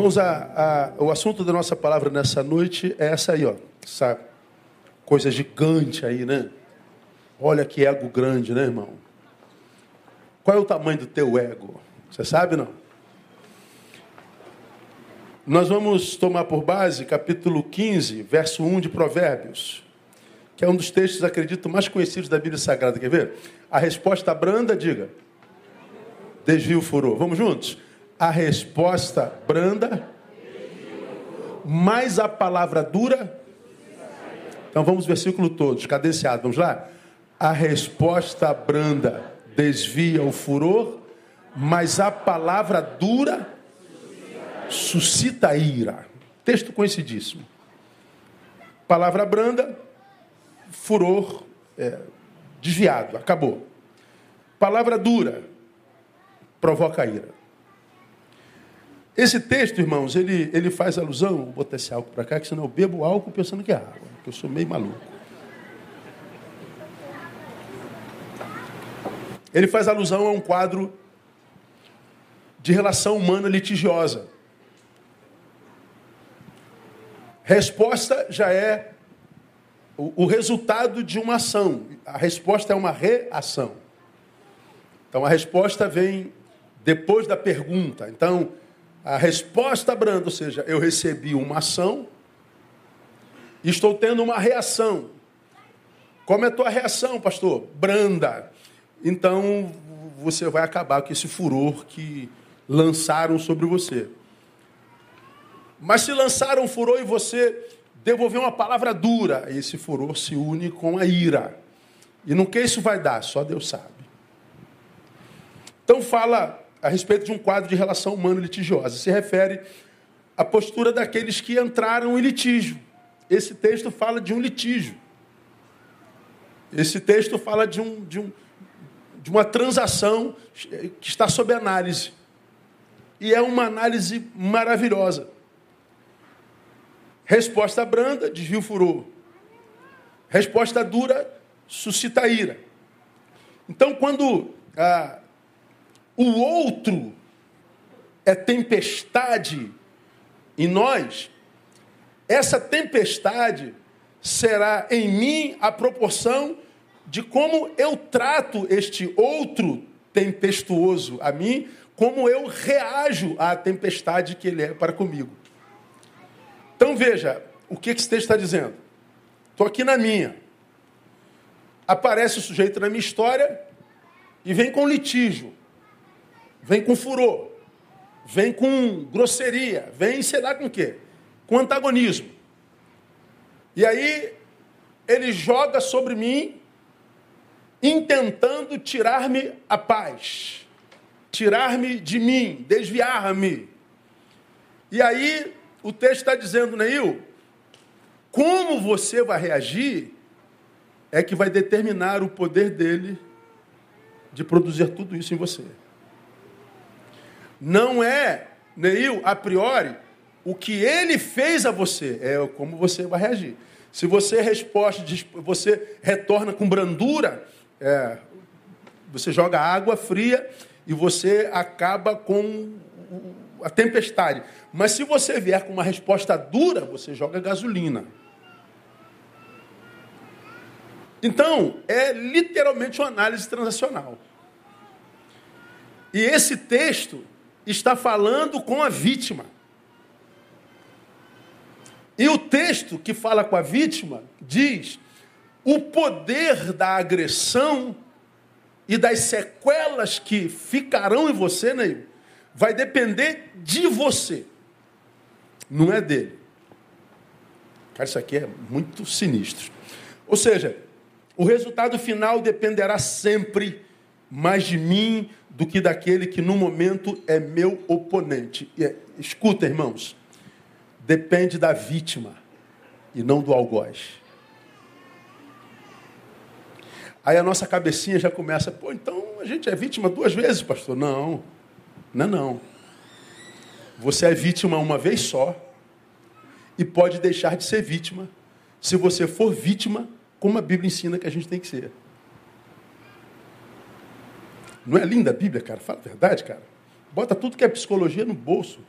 Irmãos, a, a, o assunto da nossa palavra nessa noite é essa aí, ó. Essa coisa gigante aí, né? Olha que ego grande, né, irmão? Qual é o tamanho do teu ego? Você sabe, não? Nós vamos tomar por base capítulo 15, verso 1 de Provérbios, que é um dos textos, acredito, mais conhecidos da Bíblia Sagrada. Quer ver? A resposta branda, diga. Desvio o furor. Vamos juntos? A resposta branda, mais a palavra dura. Então vamos versículo todos, cadenciado. Vamos lá? A resposta branda desvia o furor, mas a palavra dura suscita ira. Texto conhecidíssimo. Palavra branda, furor, é, desviado, acabou. Palavra dura, provoca ira. Esse texto, irmãos, ele, ele faz alusão, vou botar esse álcool para cá, que senão eu bebo álcool pensando que é água, que eu sou meio maluco. Ele faz alusão a um quadro de relação humana litigiosa. Resposta já é o, o resultado de uma ação. A resposta é uma reação. Então a resposta vem depois da pergunta. Então, a resposta branda, ou seja, eu recebi uma ação estou tendo uma reação. Como é a tua reação, pastor? Branda. Então, você vai acabar com esse furor que lançaram sobre você. Mas se lançaram furor e você devolveu uma palavra dura, esse furor se une com a ira. E no que isso vai dar? Só Deus sabe. Então fala a respeito de um quadro de relação humano-litigiosa. Se refere à postura daqueles que entraram em litígio. Esse texto fala de um litígio. Esse texto fala de, um, de, um, de uma transação que está sob análise. E é uma análise maravilhosa. Resposta branda, desvio furor. Resposta dura, suscita ira. Então, quando ah, o outro é tempestade em nós, essa tempestade será em mim a proporção de como eu trato este outro tempestuoso a mim, como eu reajo à tempestade que ele é para comigo. Então veja, o que esse texto está dizendo? Estou aqui na minha. Aparece o sujeito na minha história e vem com litígio, vem com furor, vem com grosseria, vem sei lá com o quê? Com antagonismo. E aí ele joga sobre mim, intentando tirar-me a paz, tirar-me de mim, desviar-me. E aí o texto está dizendo, Neil, como você vai reagir é que vai determinar o poder dele de produzir tudo isso em você. Não é, Neil, a priori, o que ele fez a você, é como você vai reagir. Se você resposta, você retorna com brandura, é, você joga água fria e você acaba com a tempestade. Mas se você vier com uma resposta dura, você joga gasolina. Então, é literalmente uma análise transacional. E esse texto está falando com a vítima. E o texto que fala com a vítima diz: o poder da agressão e das sequelas que ficarão em você, Neil, vai depender de você, não é dele. Cara, isso aqui é muito sinistro. Ou seja, o resultado final dependerá sempre mais de mim do que daquele que no momento é meu oponente. É, escuta, irmãos, depende da vítima e não do algoz. Aí a nossa cabecinha já começa, pô, então a gente é vítima duas vezes, pastor? Não. Não, não. Você é vítima uma vez só e pode deixar de ser vítima se você for vítima como a Bíblia ensina que a gente tem que ser. Não é linda a Bíblia, cara? Fala a verdade, cara. Bota tudo que é psicologia no bolso.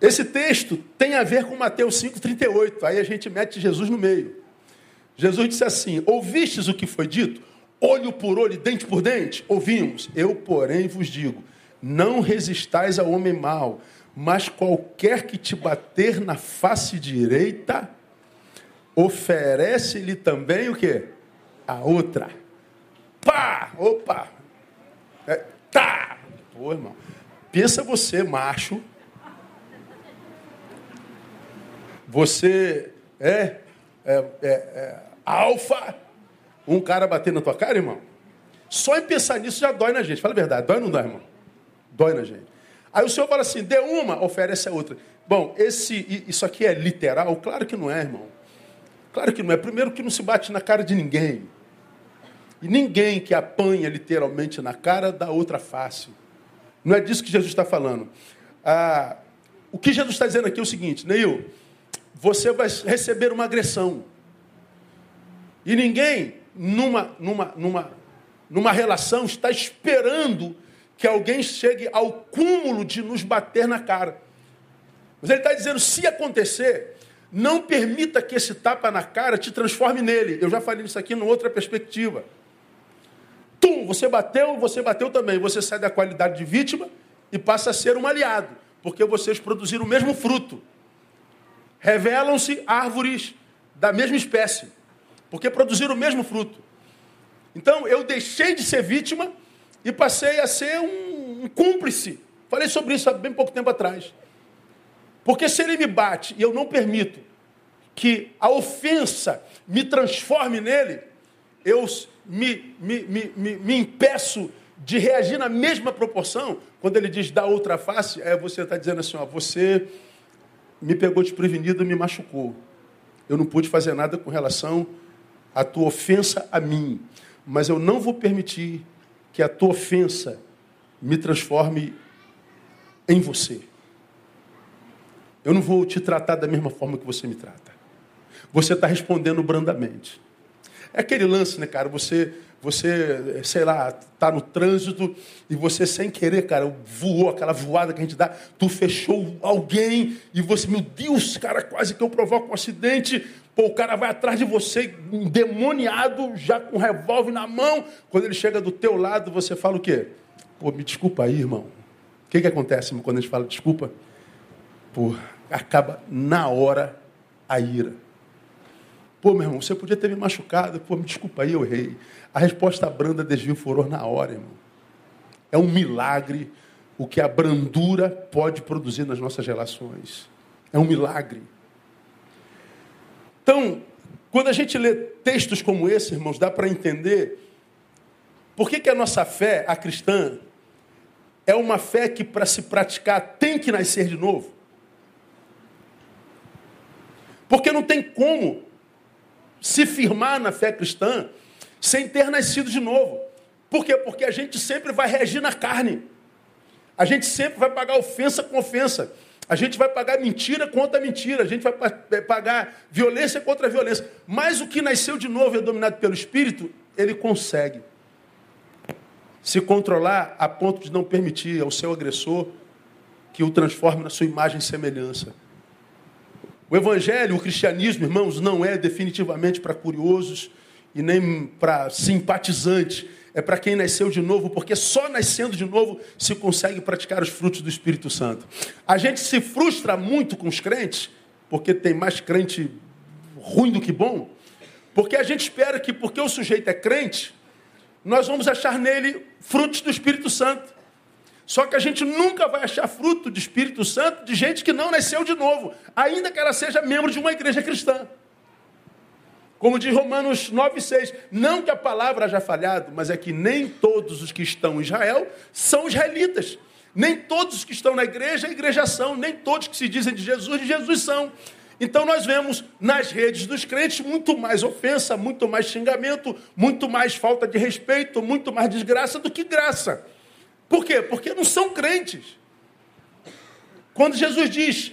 Esse texto tem a ver com Mateus 5,38. Aí a gente mete Jesus no meio. Jesus disse assim: Ouvistes o que foi dito? Olho por olho, dente por dente? Ouvimos. Eu, porém, vos digo: não resistais ao homem mau, mas qualquer que te bater na face direita, oferece-lhe também o quê? A outra. Pá! Opa! É, tá! Pô, irmão. Pensa você, macho. Você é, é, é, é alfa. Um cara bater na tua cara, irmão. Só em pensar nisso já dói na gente. Fala a verdade. Dói ou não dói, irmão? Dói na gente. Aí o senhor fala assim, dê uma, oferece a outra. Bom, esse, isso aqui é literal? Claro que não é, irmão. Claro que não é. Primeiro que não se bate na cara de ninguém. E ninguém que apanha literalmente na cara dá outra face. Não é disso que Jesus está falando. Ah, o que Jesus está dizendo aqui é o seguinte, Neil, você vai receber uma agressão. E ninguém, numa, numa, numa, numa relação, está esperando que alguém chegue ao cúmulo de nos bater na cara. Mas ele está dizendo: se acontecer, não permita que esse tapa na cara te transforme nele. Eu já falei isso aqui numa outra perspectiva. Você bateu, você bateu também. Você sai da qualidade de vítima e passa a ser um aliado, porque vocês produziram o mesmo fruto. Revelam-se árvores da mesma espécie, porque produziram o mesmo fruto. Então eu deixei de ser vítima e passei a ser um, um cúmplice. Falei sobre isso há bem pouco tempo atrás. Porque se ele me bate e eu não permito que a ofensa me transforme nele, eu me, me, me, me, me impeço de reagir na mesma proporção. Quando ele diz da outra face, é você está dizendo assim: ó, você me pegou desprevenido e me machucou. Eu não pude fazer nada com relação à tua ofensa a mim. Mas eu não vou permitir que a tua ofensa me transforme em você. Eu não vou te tratar da mesma forma que você me trata. Você está respondendo brandamente. É aquele lance, né, cara? Você, você, sei lá, tá no trânsito e você sem querer, cara, voou aquela voada que a gente dá, tu fechou alguém e você, meu Deus, cara, quase que eu provoco um acidente. Pô, o cara vai atrás de você, endemoniado, já com um revólver na mão. Quando ele chega do teu lado, você fala o quê? Pô, me desculpa aí, irmão. O que, que acontece quando a gente fala desculpa? Pô, acaba na hora a ira. Pô, meu irmão, você podia ter me machucado. Pô, me desculpa aí, eu errei. A resposta branda desvia o furor na hora, irmão. É um milagre o que a brandura pode produzir nas nossas relações. É um milagre. Então, quando a gente lê textos como esse, irmãos, dá para entender por que, que a nossa fé, a cristã, é uma fé que para se praticar tem que nascer de novo. Porque não tem como se firmar na fé cristã sem ter nascido de novo. Por quê? Porque a gente sempre vai reagir na carne. A gente sempre vai pagar ofensa com ofensa. A gente vai pagar mentira contra mentira, a gente vai é, pagar violência contra violência. Mas o que nasceu de novo e é dominado pelo Espírito, ele consegue se controlar a ponto de não permitir ao seu agressor que o transforme na sua imagem e semelhança. O Evangelho, o cristianismo, irmãos, não é definitivamente para curiosos e nem para simpatizantes é para quem nasceu de novo, porque só nascendo de novo se consegue praticar os frutos do Espírito Santo. A gente se frustra muito com os crentes, porque tem mais crente ruim do que bom, porque a gente espera que, porque o sujeito é crente, nós vamos achar nele frutos do Espírito Santo. Só que a gente nunca vai achar fruto do Espírito Santo de gente que não nasceu de novo, ainda que ela seja membro de uma igreja cristã. Como diz Romanos 9,6, não que a palavra haja falhado, mas é que nem todos os que estão em Israel são israelitas. Nem todos os que estão na igreja, a igreja são. Nem todos que se dizem de Jesus, de Jesus são. Então nós vemos nas redes dos crentes muito mais ofensa, muito mais xingamento, muito mais falta de respeito, muito mais desgraça do que graça. Por quê? Porque não são crentes. Quando Jesus diz,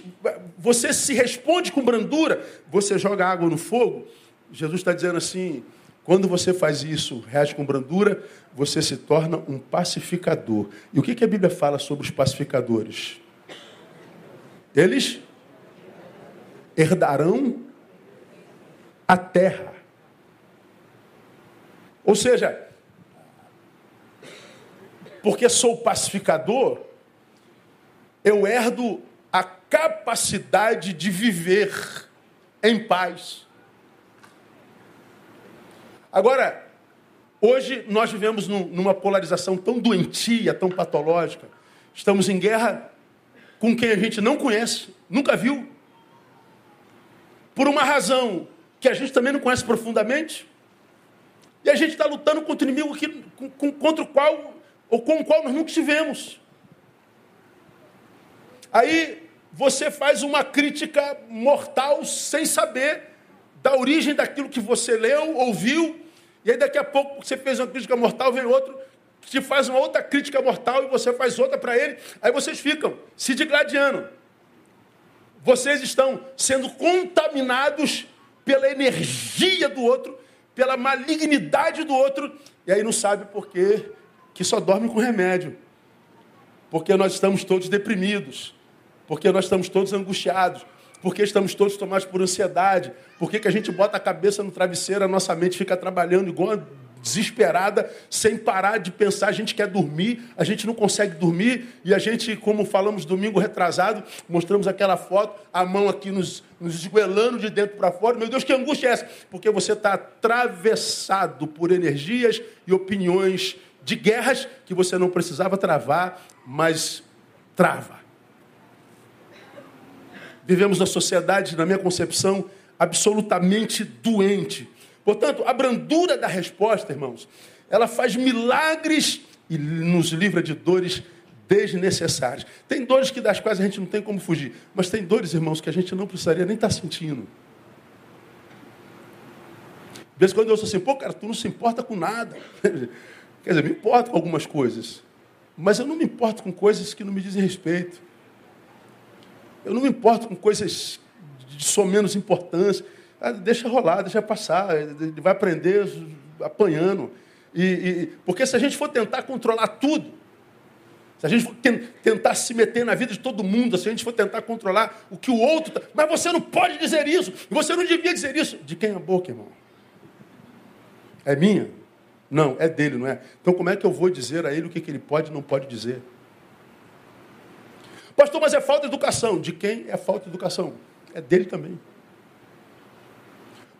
você se responde com brandura, você joga água no fogo, Jesus está dizendo assim: quando você faz isso, reage com brandura, você se torna um pacificador. E o que, que a Bíblia fala sobre os pacificadores? Eles herdarão a terra. Ou seja, porque sou pacificador, eu herdo a capacidade de viver em paz. Agora, hoje nós vivemos numa polarização tão doentia, tão patológica. Estamos em guerra com quem a gente não conhece, nunca viu. Por uma razão que a gente também não conhece profundamente. E a gente está lutando contra o inimigo que, contra o qual, ou com o qual nós nunca estivemos. Aí você faz uma crítica mortal sem saber da origem daquilo que você leu, ouviu, e aí daqui a pouco você fez uma crítica mortal, vem outro que te faz uma outra crítica mortal e você faz outra para ele, aí vocês ficam se digladiando. Vocês estão sendo contaminados pela energia do outro, pela malignidade do outro, e aí não sabe por quê, que só dorme com remédio. Porque nós estamos todos deprimidos. Porque nós estamos todos angustiados, porque estamos todos tomados por ansiedade, porque que a gente bota a cabeça no travesseiro, a nossa mente fica trabalhando igual desesperada, sem parar de pensar, a gente quer dormir, a gente não consegue dormir, e a gente, como falamos domingo retrasado, mostramos aquela foto, a mão aqui nos, nos esguelando de dentro para fora, meu Deus, que angústia é essa? Porque você está atravessado por energias e opiniões de guerras que você não precisava travar, mas trava. Vivemos na sociedade, na minha concepção, absolutamente doente. Portanto, a brandura da resposta, irmãos, ela faz milagres e nos livra de dores desnecessárias. Tem dores que das quais a gente não tem como fugir, mas tem dores, irmãos, que a gente não precisaria nem estar sentindo. De vez em quando eu sou assim, pô, cara, tu não se importa com nada. Quer dizer, me importo com algumas coisas, mas eu não me importo com coisas que não me dizem respeito. Eu não me importo com coisas de só menos importância. Ah, deixa rolar, deixa passar. Vai aprender apanhando. E, e, porque se a gente for tentar controlar tudo, se a gente for tentar se meter na vida de todo mundo, se a gente for tentar controlar o que o outro. Tá... Mas você não pode dizer isso. Você não devia dizer isso. De quem é a boca, irmão? É minha? Não, é dele, não é? Então como é que eu vou dizer a ele o que, que ele pode e não pode dizer? Pastor, mas é falta de educação. De quem é falta de educação? É dele também.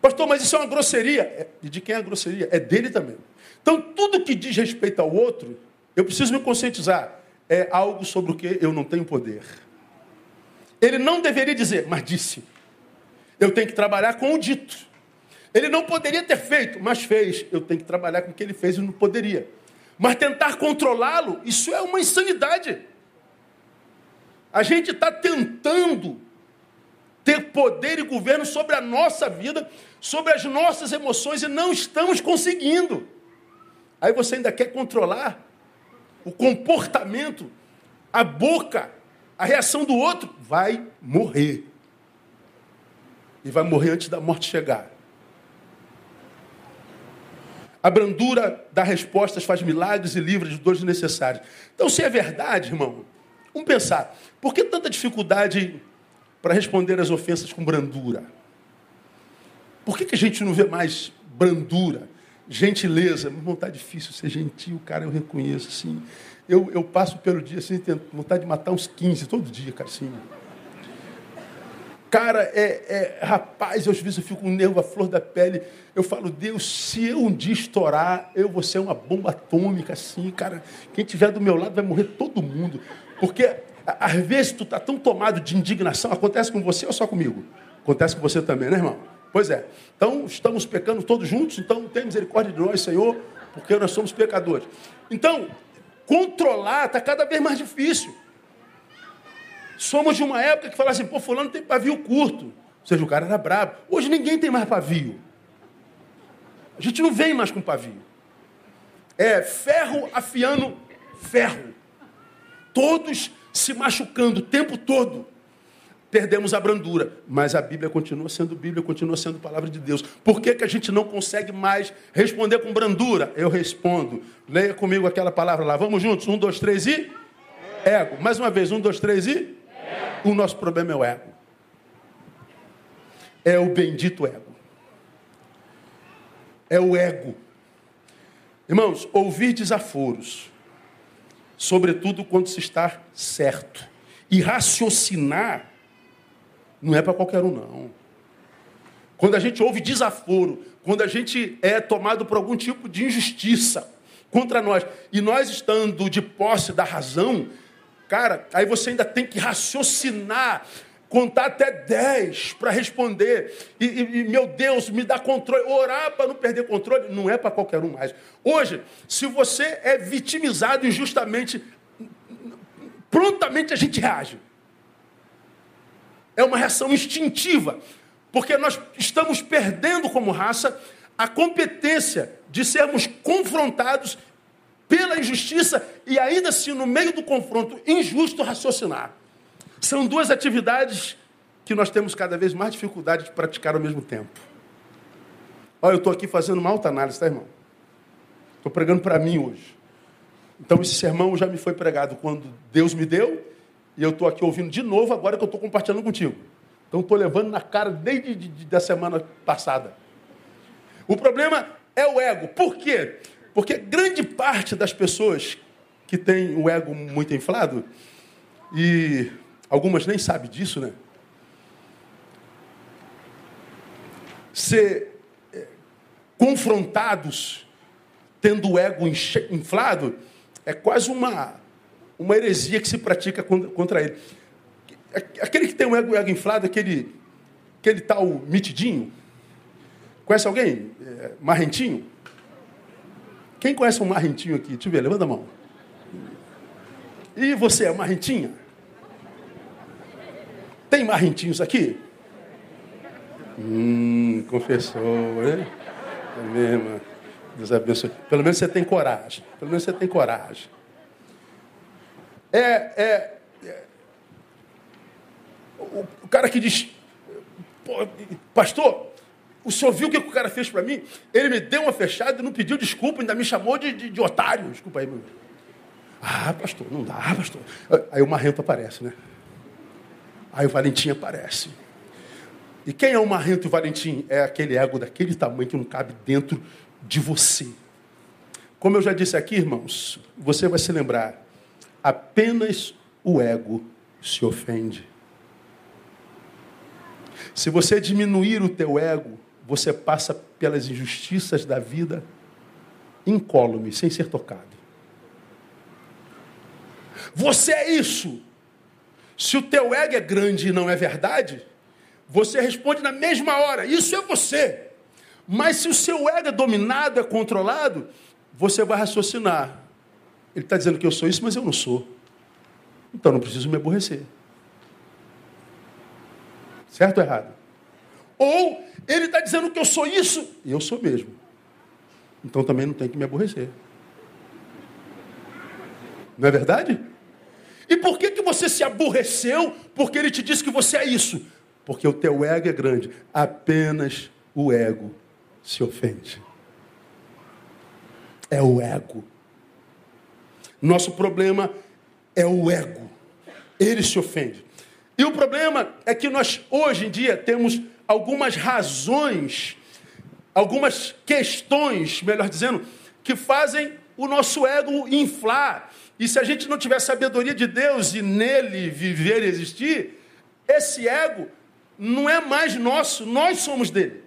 Pastor, mas isso é uma grosseria. É, e de quem é a grosseria? É dele também. Então, tudo que diz respeito ao outro, eu preciso me conscientizar. É algo sobre o que eu não tenho poder. Ele não deveria dizer, mas disse. Eu tenho que trabalhar com o dito. Ele não poderia ter feito, mas fez. Eu tenho que trabalhar com o que ele fez e não poderia. Mas tentar controlá-lo, isso é uma insanidade. A gente está tentando ter poder e governo sobre a nossa vida, sobre as nossas emoções e não estamos conseguindo. Aí você ainda quer controlar o comportamento, a boca, a reação do outro, vai morrer. E vai morrer antes da morte chegar. A brandura das respostas faz milagres e livra de dores necessárias. Então, se é verdade, irmão, Vamos pensar, por que tanta dificuldade para responder às ofensas com brandura? Por que, que a gente não vê mais brandura, gentileza? Não está difícil ser gentil, cara, eu reconheço, assim. Eu, eu passo pelo dia assim, tenho vontade de matar uns 15 todo dia, cara, assim. Cara, é, é, rapaz, às vezes eu fico com um nervo à flor da pele. Eu falo, Deus, se eu um dia estourar, eu vou ser uma bomba atômica, assim, cara. Quem tiver do meu lado vai morrer todo mundo. Porque às vezes tu está tão tomado de indignação, acontece com você ou só comigo? Acontece com você também, né, irmão? Pois é. Então, estamos pecando todos juntos, então tem misericórdia de nós, Senhor, porque nós somos pecadores. Então, controlar está cada vez mais difícil. Somos de uma época que fala assim, pô, fulano tem pavio curto. Ou seja, o cara era brabo. Hoje ninguém tem mais pavio. A gente não vem mais com pavio. É ferro afiando ferro todos se machucando o tempo todo. Perdemos a brandura, mas a Bíblia continua sendo Bíblia, continua sendo palavra de Deus. Por que, que a gente não consegue mais responder com brandura? Eu respondo. Leia comigo aquela palavra lá. Vamos juntos? Um, dois, três e. Ego. Mais uma vez. Um, dois, três e. O nosso problema é o ego. É o bendito ego. É o ego. Irmãos, ouvir desaforos, sobretudo quando se está certo, e raciocinar, não é para qualquer um, não. Quando a gente ouve desaforo, quando a gente é tomado por algum tipo de injustiça contra nós, e nós estando de posse da razão, cara, aí você ainda tem que raciocinar, contar até 10 para responder. E, e, meu Deus, me dá controle. Orar para não perder controle não é para qualquer um mais. Hoje, se você é vitimizado injustamente, prontamente a gente reage. É uma reação instintiva. Porque nós estamos perdendo como raça a competência de sermos confrontados pela injustiça e ainda assim, no meio do confronto injusto, raciocinar. São duas atividades que nós temos cada vez mais dificuldade de praticar ao mesmo tempo. Olha, eu estou aqui fazendo uma alta análise, tá, irmão? Estou pregando para mim hoje. Então, esse sermão já me foi pregado quando Deus me deu, e eu estou aqui ouvindo de novo agora que eu estou compartilhando contigo. Então estou levando na cara desde de, de, da semana passada. O problema é o ego. Por quê? Porque grande parte das pessoas que tem o ego muito inflado, e algumas nem sabem disso, né? Ser é, confrontados tendo o ego inflado é quase uma, uma heresia que se pratica contra ele. Aquele que tem um ego, ego inflado, aquele, aquele tal mitidinho. Conhece alguém? É, marrentinho? Quem conhece um marrentinho aqui? Deixa eu ver, levanta a mão. E você é marrentinha? Tem marrentinhos aqui? Hum, confessou, né? É mesmo. Deus abençoe. Pelo menos você tem coragem. Pelo menos você tem coragem. É, é, o cara que diz, pastor, o senhor viu o que o cara fez para mim? Ele me deu uma fechada e não pediu desculpa, ainda me chamou de, de, de otário. Desculpa aí, meu. Ah, pastor, não dá, pastor. Aí o Marrento aparece, né? Aí o Valentim aparece. E quem é o Marrento e o Valentim? É aquele ego daquele tamanho que não cabe dentro de você. Como eu já disse aqui, irmãos, você vai se lembrar: apenas o ego se ofende. Se você diminuir o teu ego, você passa pelas injustiças da vida incólume, sem ser tocado. Você é isso. Se o teu ego é grande e não é verdade, você responde na mesma hora. Isso é você. Mas se o seu ego é dominado, é controlado, você vai raciocinar. Ele está dizendo que eu sou isso, mas eu não sou. Então não preciso me aborrecer. Certo ou errado? Ou ele está dizendo que eu sou isso e eu sou mesmo. Então também não tem que me aborrecer. Não é verdade? E por que, que você se aborreceu? Porque ele te disse que você é isso. Porque o teu ego é grande. Apenas o ego se ofende. É o ego. Nosso problema é o ego. Ele se ofende. E o problema é que nós, hoje em dia, temos algumas razões, algumas questões, melhor dizendo, que fazem o nosso ego inflar. E se a gente não tiver sabedoria de Deus e nele viver e existir, esse ego não é mais nosso, nós somos dele.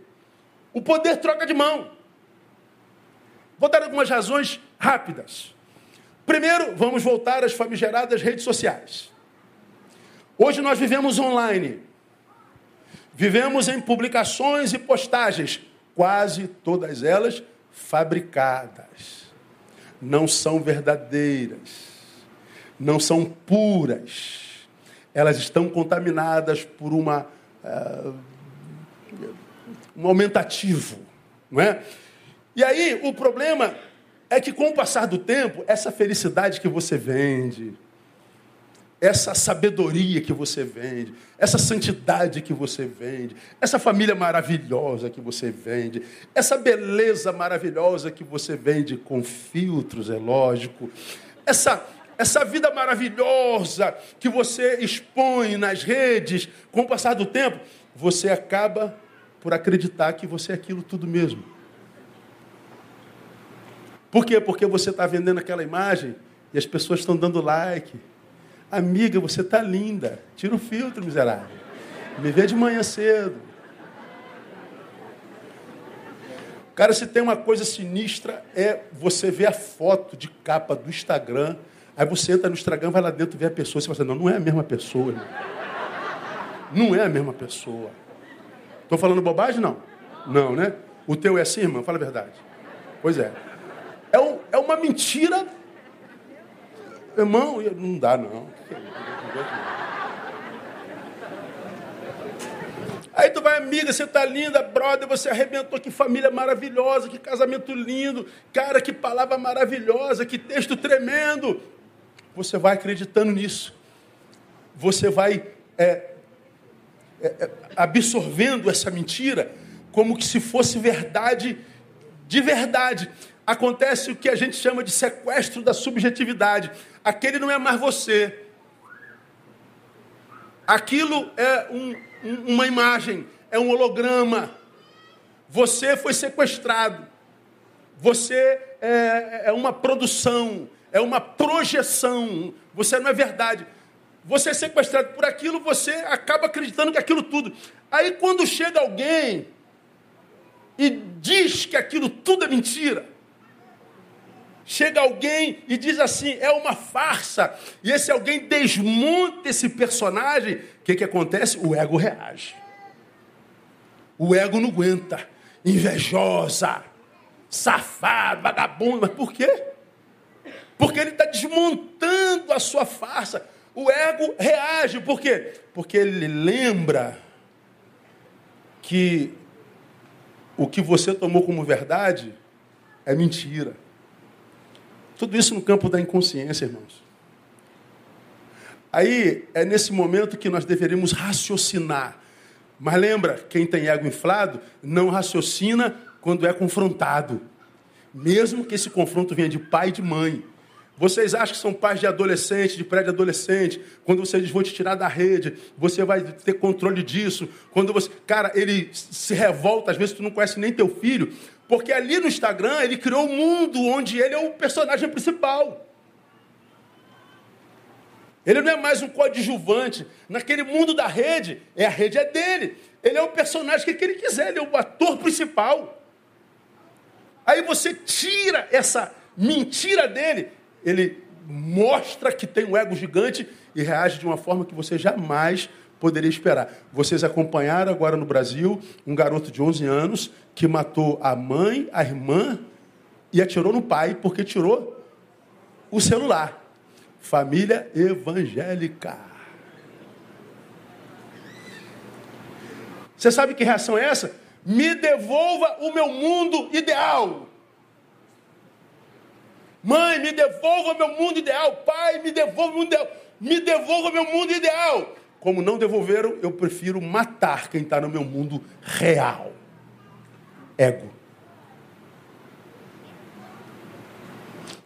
O poder troca de mão. Vou dar algumas razões rápidas. Primeiro, vamos voltar às famigeradas redes sociais. Hoje nós vivemos online. Vivemos em publicações e postagens, quase todas elas fabricadas. Não são verdadeiras. Não são puras. Elas estão contaminadas por uma, uh, um aumentativo. Não é? E aí o problema é que com o passar do tempo, essa felicidade que você vende, essa sabedoria que você vende, essa santidade que você vende, essa família maravilhosa que você vende, essa beleza maravilhosa que você vende com filtros, é lógico, essa, essa vida maravilhosa que você expõe nas redes, com o passar do tempo, você acaba por acreditar que você é aquilo tudo mesmo. Por quê? Porque você está vendendo aquela imagem e as pessoas estão dando like. Amiga, você está linda. Tira o filtro, miserável. Me vê de manhã cedo. Cara, se tem uma coisa sinistra, é você ver a foto de capa do Instagram. Aí você entra no Instagram, vai lá dentro, vê a pessoa. Você fala assim, não, não é a mesma pessoa. Não é a mesma pessoa. Estou falando bobagem? Não. Não, né? O teu é assim, irmão? Fala a verdade. Pois é. É, um, é uma mentira. Irmão, não dá, não. Aí tu vai, amiga, você tá linda, brother, você arrebentou, que família maravilhosa, que casamento lindo, cara, que palavra maravilhosa, que texto tremendo. Você vai acreditando nisso. Você vai é, é, é, absorvendo essa mentira como que se fosse verdade de verdade. Acontece o que a gente chama de sequestro da subjetividade. Aquele não é mais você. Aquilo é um, um, uma imagem, é um holograma. Você foi sequestrado. Você é, é uma produção, é uma projeção. Você não é verdade você é sequestrado por aquilo, você acaba acreditando que aquilo tudo. Aí quando chega alguém e diz que aquilo tudo é mentira, chega alguém e diz assim, é uma farsa, e esse alguém desmonta esse personagem, o que, que acontece? O ego reage. O ego não aguenta. Invejosa, safado, vagabundo. Mas por quê? Porque ele está desmontando a sua farsa. O ego reage, por quê? Porque ele lembra que o que você tomou como verdade é mentira. Tudo isso no campo da inconsciência, irmãos. Aí é nesse momento que nós deveríamos raciocinar. Mas lembra, quem tem ego inflado não raciocina quando é confrontado. Mesmo que esse confronto venha de pai e de mãe. Vocês acham que são pais de adolescente, de pré-adolescente, quando você diz vou te tirar da rede, você vai ter controle disso. Quando você, cara, ele se revolta, às vezes tu não conhece nem teu filho, porque ali no Instagram ele criou um mundo onde ele é o personagem principal. Ele não é mais um coadjuvante. Naquele mundo da rede, é a rede é dele. Ele é o personagem que ele quiser, ele é o ator principal. Aí você tira essa mentira dele ele mostra que tem um ego gigante e reage de uma forma que você jamais poderia esperar. Vocês acompanharam agora no Brasil um garoto de 11 anos que matou a mãe, a irmã e atirou no pai porque tirou o celular. Família evangélica. Você sabe que reação é essa? Me devolva o meu mundo ideal. Mãe, me devolva meu mundo ideal. Pai, me devolva meu mundo ideal. Me devolva meu mundo ideal. Como não devolveram, eu prefiro matar quem está no meu mundo real. Ego.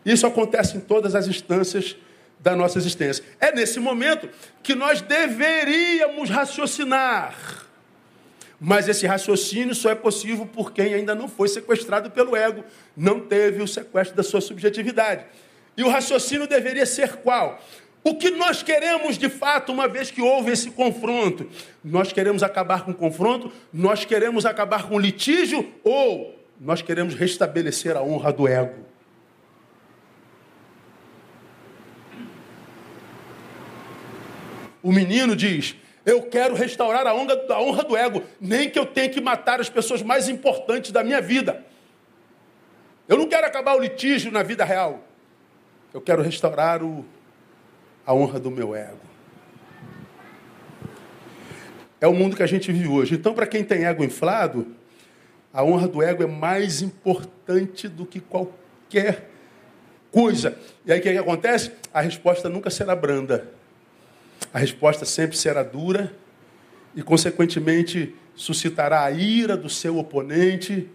Isso acontece em todas as instâncias da nossa existência. É nesse momento que nós deveríamos raciocinar. Mas esse raciocínio só é possível por quem ainda não foi sequestrado pelo ego, não teve o sequestro da sua subjetividade. E o raciocínio deveria ser qual? O que nós queremos de fato, uma vez que houve esse confronto? Nós queremos acabar com o confronto? Nós queremos acabar com o litígio? Ou nós queremos restabelecer a honra do ego? O menino diz: eu quero restaurar a honra, a honra do ego, nem que eu tenha que matar as pessoas mais importantes da minha vida. Eu não quero acabar o litígio na vida real. Eu quero restaurar o, a honra do meu ego. É o mundo que a gente vive hoje. Então, para quem tem ego inflado, a honra do ego é mais importante do que qualquer coisa. E aí o que, que acontece? A resposta nunca será branda a resposta sempre será dura e, consequentemente, suscitará a ira do seu oponente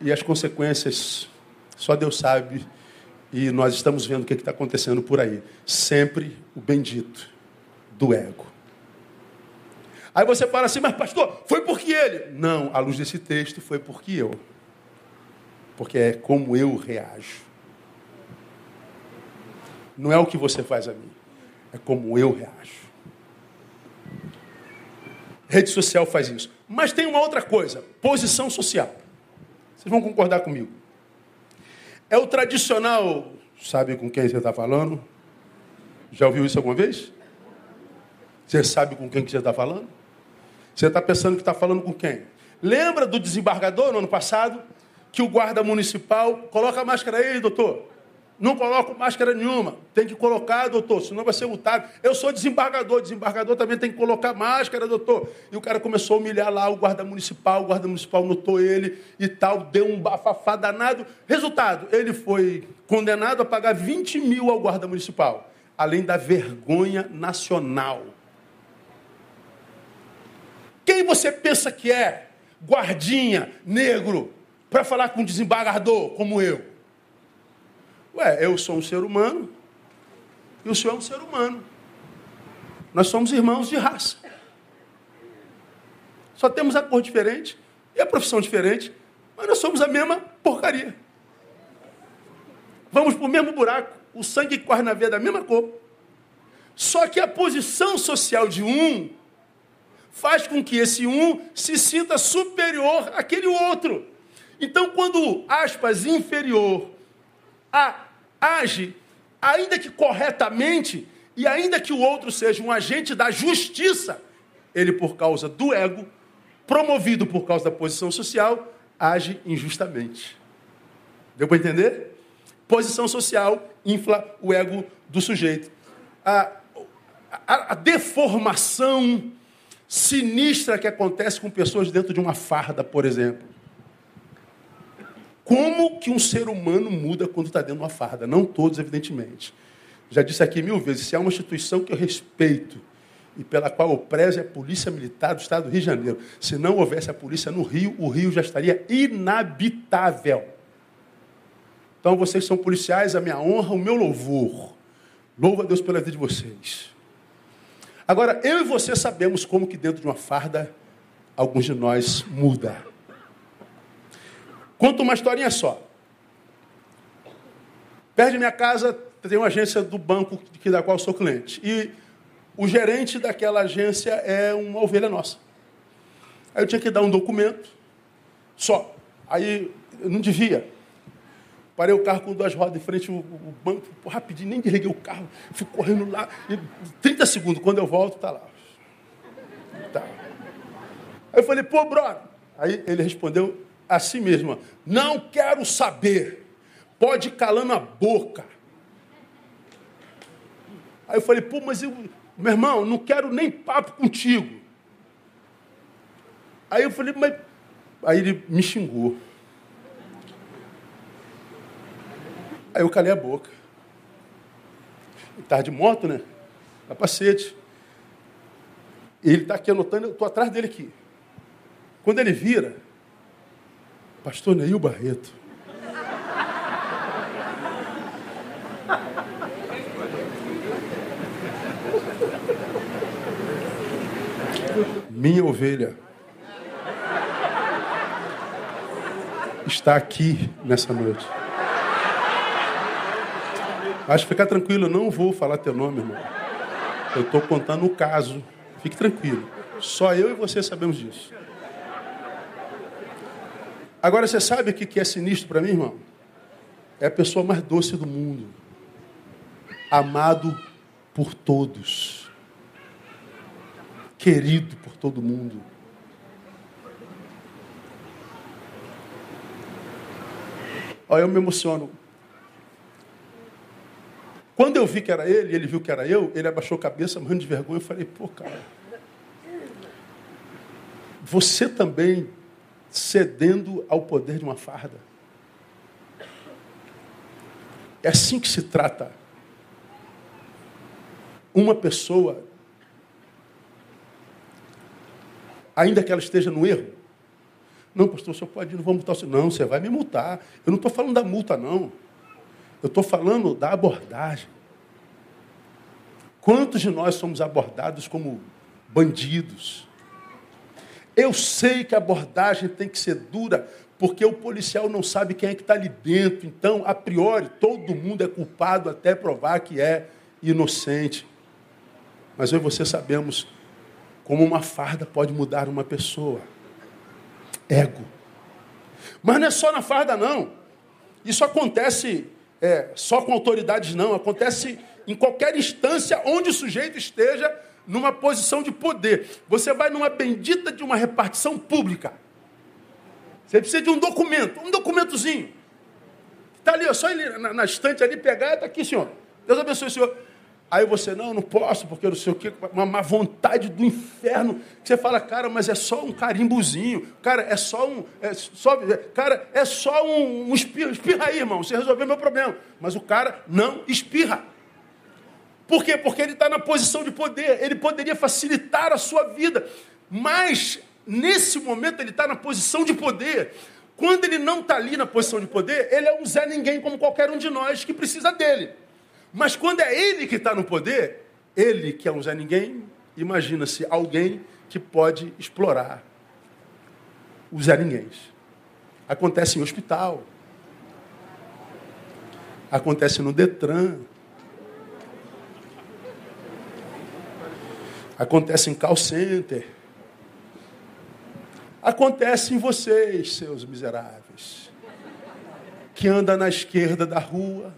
e as consequências só Deus sabe E nós estamos vendo o que está acontecendo por aí. Sempre o bendito do ego. Aí você fala assim, mas pastor, foi porque ele. Não, à luz desse texto, foi porque eu. Porque é como eu reajo. Não é o que você faz a mim, é como eu reajo. Rede social faz isso. Mas tem uma outra coisa: posição social. Vocês vão concordar comigo. É o tradicional, sabe com quem você está falando? Já ouviu isso alguma vez? Você sabe com quem que você está falando? Você está pensando que está falando com quem? Lembra do desembargador no ano passado? Que o guarda municipal coloca a máscara aí, doutor. Não coloco máscara nenhuma. Tem que colocar, doutor, senão vai ser multado. Eu sou desembargador, desembargador também tem que colocar máscara, doutor. E o cara começou a humilhar lá o guarda municipal, o guarda municipal notou ele e tal, deu um bafafá danado. Resultado, ele foi condenado a pagar 20 mil ao guarda municipal, além da vergonha nacional. Quem você pensa que é guardinha, negro, para falar com um desembargador como eu? Ué, eu sou um ser humano e o senhor é um ser humano. Nós somos irmãos de raça. Só temos a cor diferente e a profissão diferente, mas nós somos a mesma porcaria. Vamos para o mesmo buraco, o sangue corre na veia da mesma cor. Só que a posição social de um faz com que esse um se sinta superior àquele outro. Então, quando aspas inferior a age, ainda que corretamente, e ainda que o outro seja um agente da justiça, ele, por causa do ego, promovido por causa da posição social, age injustamente. Deu para entender? Posição social infla o ego do sujeito. A, a, a, deformação sinistra que acontece com pessoas dentro de uma farda, por exemplo. Como que um ser humano muda quando está dentro de uma farda? Não todos, evidentemente. Já disse aqui mil vezes, se há uma instituição que eu respeito e pela qual eu prezo é a Polícia Militar do Estado do Rio de Janeiro. Se não houvesse a polícia no Rio, o Rio já estaria inabitável. Então, vocês são policiais, a minha honra, o meu louvor. Louva a Deus pela vida de vocês. Agora, eu e você sabemos como que dentro de uma farda, alguns de nós muda. Conta uma historinha só. Perto de minha casa tem uma agência do banco da qual sou cliente. E o gerente daquela agência é uma ovelha nossa. Aí eu tinha que dar um documento só. Aí eu não devia. Parei o carro com duas rodas em frente ao banco, rapidinho, nem desliguei o carro, fui correndo lá. E 30 segundos, quando eu volto, tá lá. Tá. Aí eu falei, pô, brother. Aí ele respondeu a si mesma: Não quero saber, pode calando a boca. Aí eu falei: Pô, mas eu, meu irmão, não quero nem papo contigo. Aí eu falei: Mas. Aí ele me xingou. Aí eu calei a boca. Estava de moto, né? Capacete. Ele está aqui anotando, eu estou atrás dele aqui. Quando ele vira, Pastor Neil Barreto. Minha ovelha está aqui nessa noite. Mas ficar tranquilo, eu não vou falar teu nome, irmão. Eu estou contando o caso. Fique tranquilo. Só eu e você sabemos disso. Agora você sabe o que é sinistro para mim, irmão? É a pessoa mais doce do mundo. Amado por todos. Querido por todo mundo. Olha, eu me emociono. Quando eu vi que era ele, ele viu que era eu, ele abaixou a cabeça, morrendo de vergonha. Eu falei, pô, cara, você também cedendo ao poder de uma farda. É assim que se trata uma pessoa, ainda que ela esteja no erro. Não, pastor, o senhor pode não vou multar senhor. Não, você vai me multar. Eu não estou falando da multa, não. Eu estou falando da abordagem. Quantos de nós somos abordados como bandidos? Eu sei que a abordagem tem que ser dura, porque o policial não sabe quem é que está ali dentro. Então, a priori, todo mundo é culpado até provar que é inocente. Mas eu e você sabemos como uma farda pode mudar uma pessoa. Ego. Mas não é só na farda, não. Isso acontece é, só com autoridades, não. Acontece em qualquer instância onde o sujeito esteja numa posição de poder. Você vai numa bendita de uma repartição pública. Você precisa de um documento, um documentozinho. Está ali, ó, só ele na, na estante ali pegar, está aqui, senhor. Deus abençoe o senhor. Aí você, não, não posso, porque não sei o quê, uma má vontade do inferno. Você fala, cara, mas é só um carimbozinho. Cara, é só um. É só, cara, é só um, um espirra. Espirra aí, irmão, você resolveu meu problema. Mas o cara não espirra. Por quê? Porque ele está na posição de poder. Ele poderia facilitar a sua vida. Mas, nesse momento, ele está na posição de poder. Quando ele não está ali na posição de poder, ele é um Zé Ninguém como qualquer um de nós que precisa dele. Mas quando é ele que está no poder, ele que é um Zé Ninguém, imagina-se alguém que pode explorar os Zé Ninguéms. Acontece em hospital. Acontece no Detran. Acontece em call center. Acontece em vocês, seus miseráveis, que anda na esquerda da rua,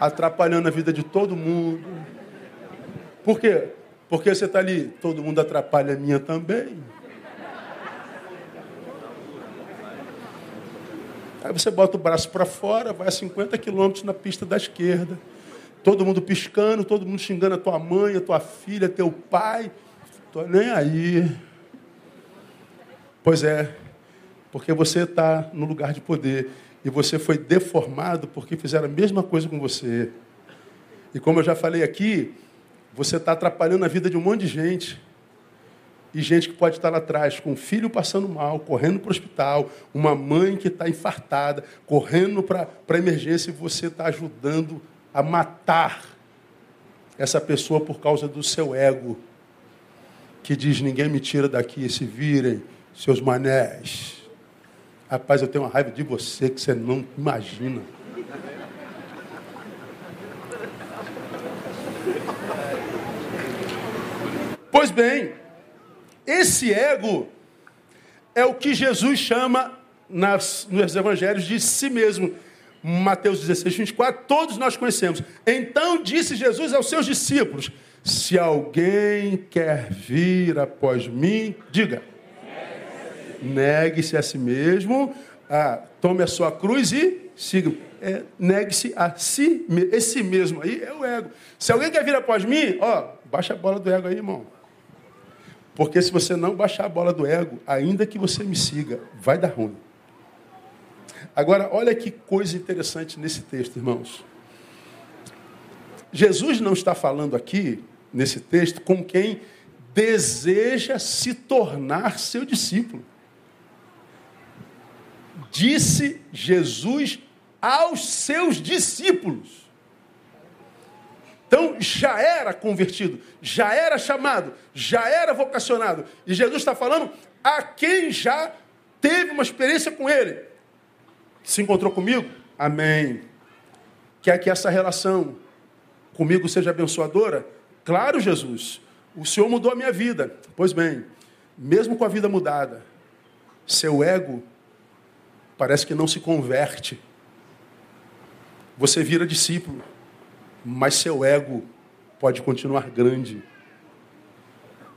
atrapalhando a vida de todo mundo. Por quê? Porque você está ali, todo mundo atrapalha a minha também. Aí você bota o braço para fora, vai a 50 quilômetros na pista da esquerda. Todo mundo piscando, todo mundo xingando a tua mãe, a tua filha, teu pai. Tô nem aí. Pois é, porque você está no lugar de poder e você foi deformado porque fizeram a mesma coisa com você. E como eu já falei aqui, você está atrapalhando a vida de um monte de gente. E gente que pode estar lá atrás, com um filho passando mal, correndo para o hospital, uma mãe que está infartada, correndo para a emergência, e você está ajudando a matar essa pessoa por causa do seu ego, que diz: ninguém me tira daqui, se virem, seus manés. Rapaz, eu tenho uma raiva de você que você não imagina. Pois bem, esse ego é o que Jesus chama nas, nos evangelhos de si mesmo. Mateus 16, 24, todos nós conhecemos. Então disse Jesus aos seus discípulos: Se alguém quer vir após mim, diga negue-se a si mesmo, ah, tome a sua cruz e siga. É, negue-se a si mesmo. Esse mesmo aí é o ego. Se alguém quer vir após mim, ó, baixa a bola do ego aí, irmão. Porque se você não baixar a bola do ego, ainda que você me siga, vai dar ruim. Agora, olha que coisa interessante nesse texto, irmãos. Jesus não está falando aqui, nesse texto, com quem deseja se tornar seu discípulo disse Jesus aos seus discípulos. Então já era convertido, já era chamado, já era vocacionado. E Jesus está falando a quem já teve uma experiência com ele. Se encontrou comigo? Amém. Quer que essa relação comigo seja abençoadora? Claro, Jesus. O Senhor mudou a minha vida. Pois bem, mesmo com a vida mudada, seu ego parece que não se converte. Você vira discípulo, mas seu ego pode continuar grande.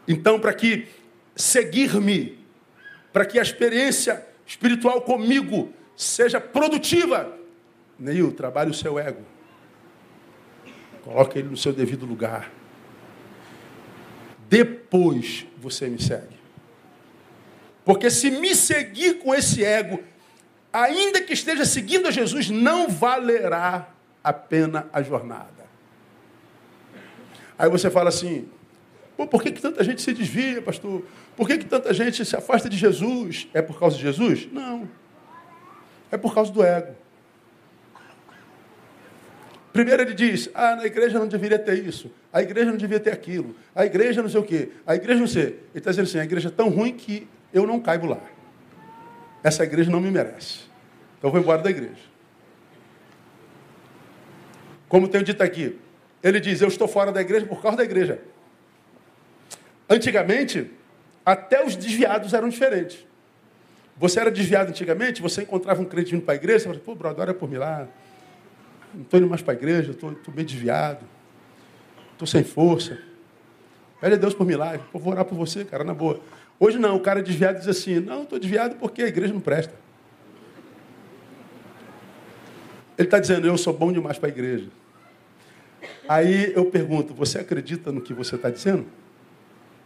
Então, para que seguir-me, para que a experiência espiritual comigo seja produtiva, Neil, trabalhe o seu ego. Coloque ele no seu devido lugar. Depois você me segue. Porque se me seguir com esse ego, ainda que esteja seguindo a Jesus, não valerá a pena a jornada. Aí você fala assim: por que, que tanta gente se desvia, pastor? Por que, que tanta gente se afasta de Jesus? É por causa de Jesus? Não. É por causa do ego. Primeiro ele diz, ah, na igreja não deveria ter isso, a igreja não devia ter aquilo, a igreja não sei o quê, a igreja não sei. Ele está dizendo assim, a igreja é tão ruim que eu não caibo lá. Essa igreja não me merece. Então eu vou embora da igreja. Como tenho dito aqui, ele diz, eu estou fora da igreja por causa da igreja. Antigamente, até os desviados eram diferentes. Você era desviado antigamente, você encontrava um crente vindo para a igreja, você falava, pô, brother, olha por mim lá. Não estou indo mais para a igreja, estou bem desviado. Estou sem força. Pede a Deus por milagre. Pô, vou orar por você, cara, na boa. Hoje não, o cara desviado diz assim, não, estou desviado porque a igreja não presta. Ele está dizendo, eu sou bom demais para a igreja. Aí eu pergunto, você acredita no que você está dizendo?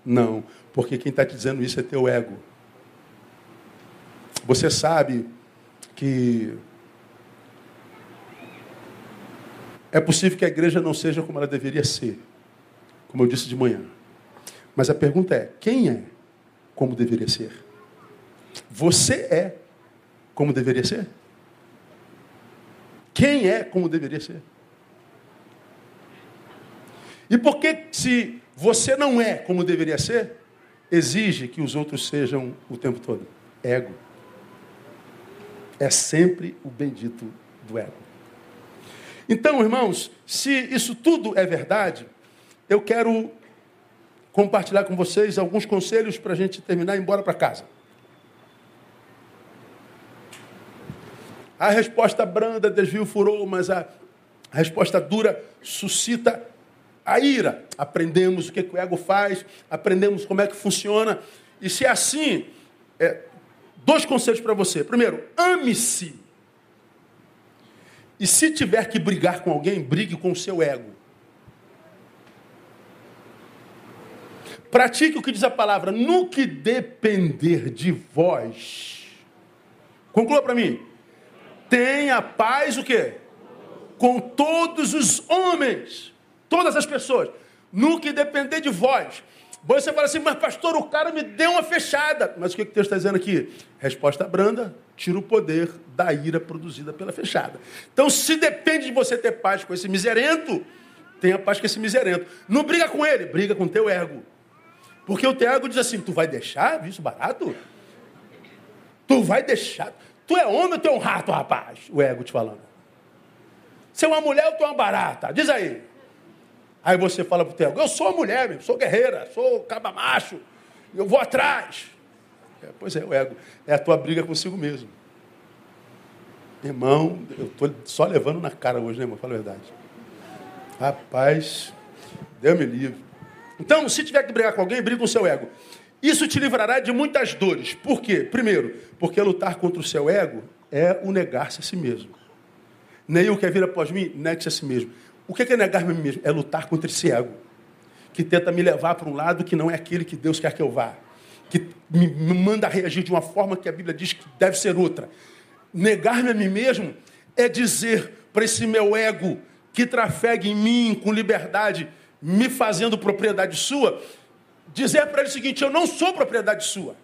Não, porque quem está te dizendo isso é teu ego. Você sabe que é possível que a igreja não seja como ela deveria ser, como eu disse de manhã. Mas a pergunta é: quem é como deveria ser? Você é como deveria ser? Quem é como deveria ser? E por que, se você não é como deveria ser, exige que os outros sejam o tempo todo? Ego é sempre o bendito do ego. Então, irmãos, se isso tudo é verdade, eu quero compartilhar com vocês alguns conselhos para a gente terminar e ir embora para casa. A resposta branda desvia o furor, mas a resposta dura suscita a ira. Aprendemos o que, que o ego faz, aprendemos como é que funciona. E se é assim, é, Dois conselhos para você. Primeiro, ame-se. E se tiver que brigar com alguém, brigue com o seu ego. Pratique o que diz a palavra, no que depender de vós. Conclua para mim. Tenha paz o quê? Com todos os homens, todas as pessoas. No que depender de vós. Você fala assim, mas pastor, o cara me deu uma fechada. Mas o que, que Deus está dizendo aqui? Resposta branda, tira o poder da ira produzida pela fechada. Então, se depende de você ter paz com esse miserento, tenha paz com esse miserento. Não briga com ele, briga com o teu ego. Porque o teu ego diz assim, tu vai deixar isso barato? Tu vai deixar? Tu é homem ou tu é um rato, rapaz? O ego te falando. Se é uma mulher ou tu é uma barata? Diz aí. Aí você fala para o eu sou mulher, sou guerreira, sou caba macho, eu vou atrás. É, pois é, o ego. É a tua briga consigo mesmo. Irmão, eu estou só levando na cara hoje, né, irmão? Fala a verdade. Rapaz, Deus me livre. Então, se tiver que brigar com alguém, briga com o seu ego. Isso te livrará de muitas dores. Por quê? Primeiro, porque lutar contra o seu ego é o negar-se a si mesmo. Nem o que é vir após mim, negue-se a si mesmo. O que é negar-me a mim mesmo? É lutar contra esse ego, que tenta me levar para um lado que não é aquele que Deus quer que eu vá, que me manda reagir de uma forma que a Bíblia diz que deve ser outra. Negar-me a mim mesmo é dizer para esse meu ego que trafega em mim com liberdade, me fazendo propriedade sua, dizer para ele o seguinte: eu não sou propriedade sua,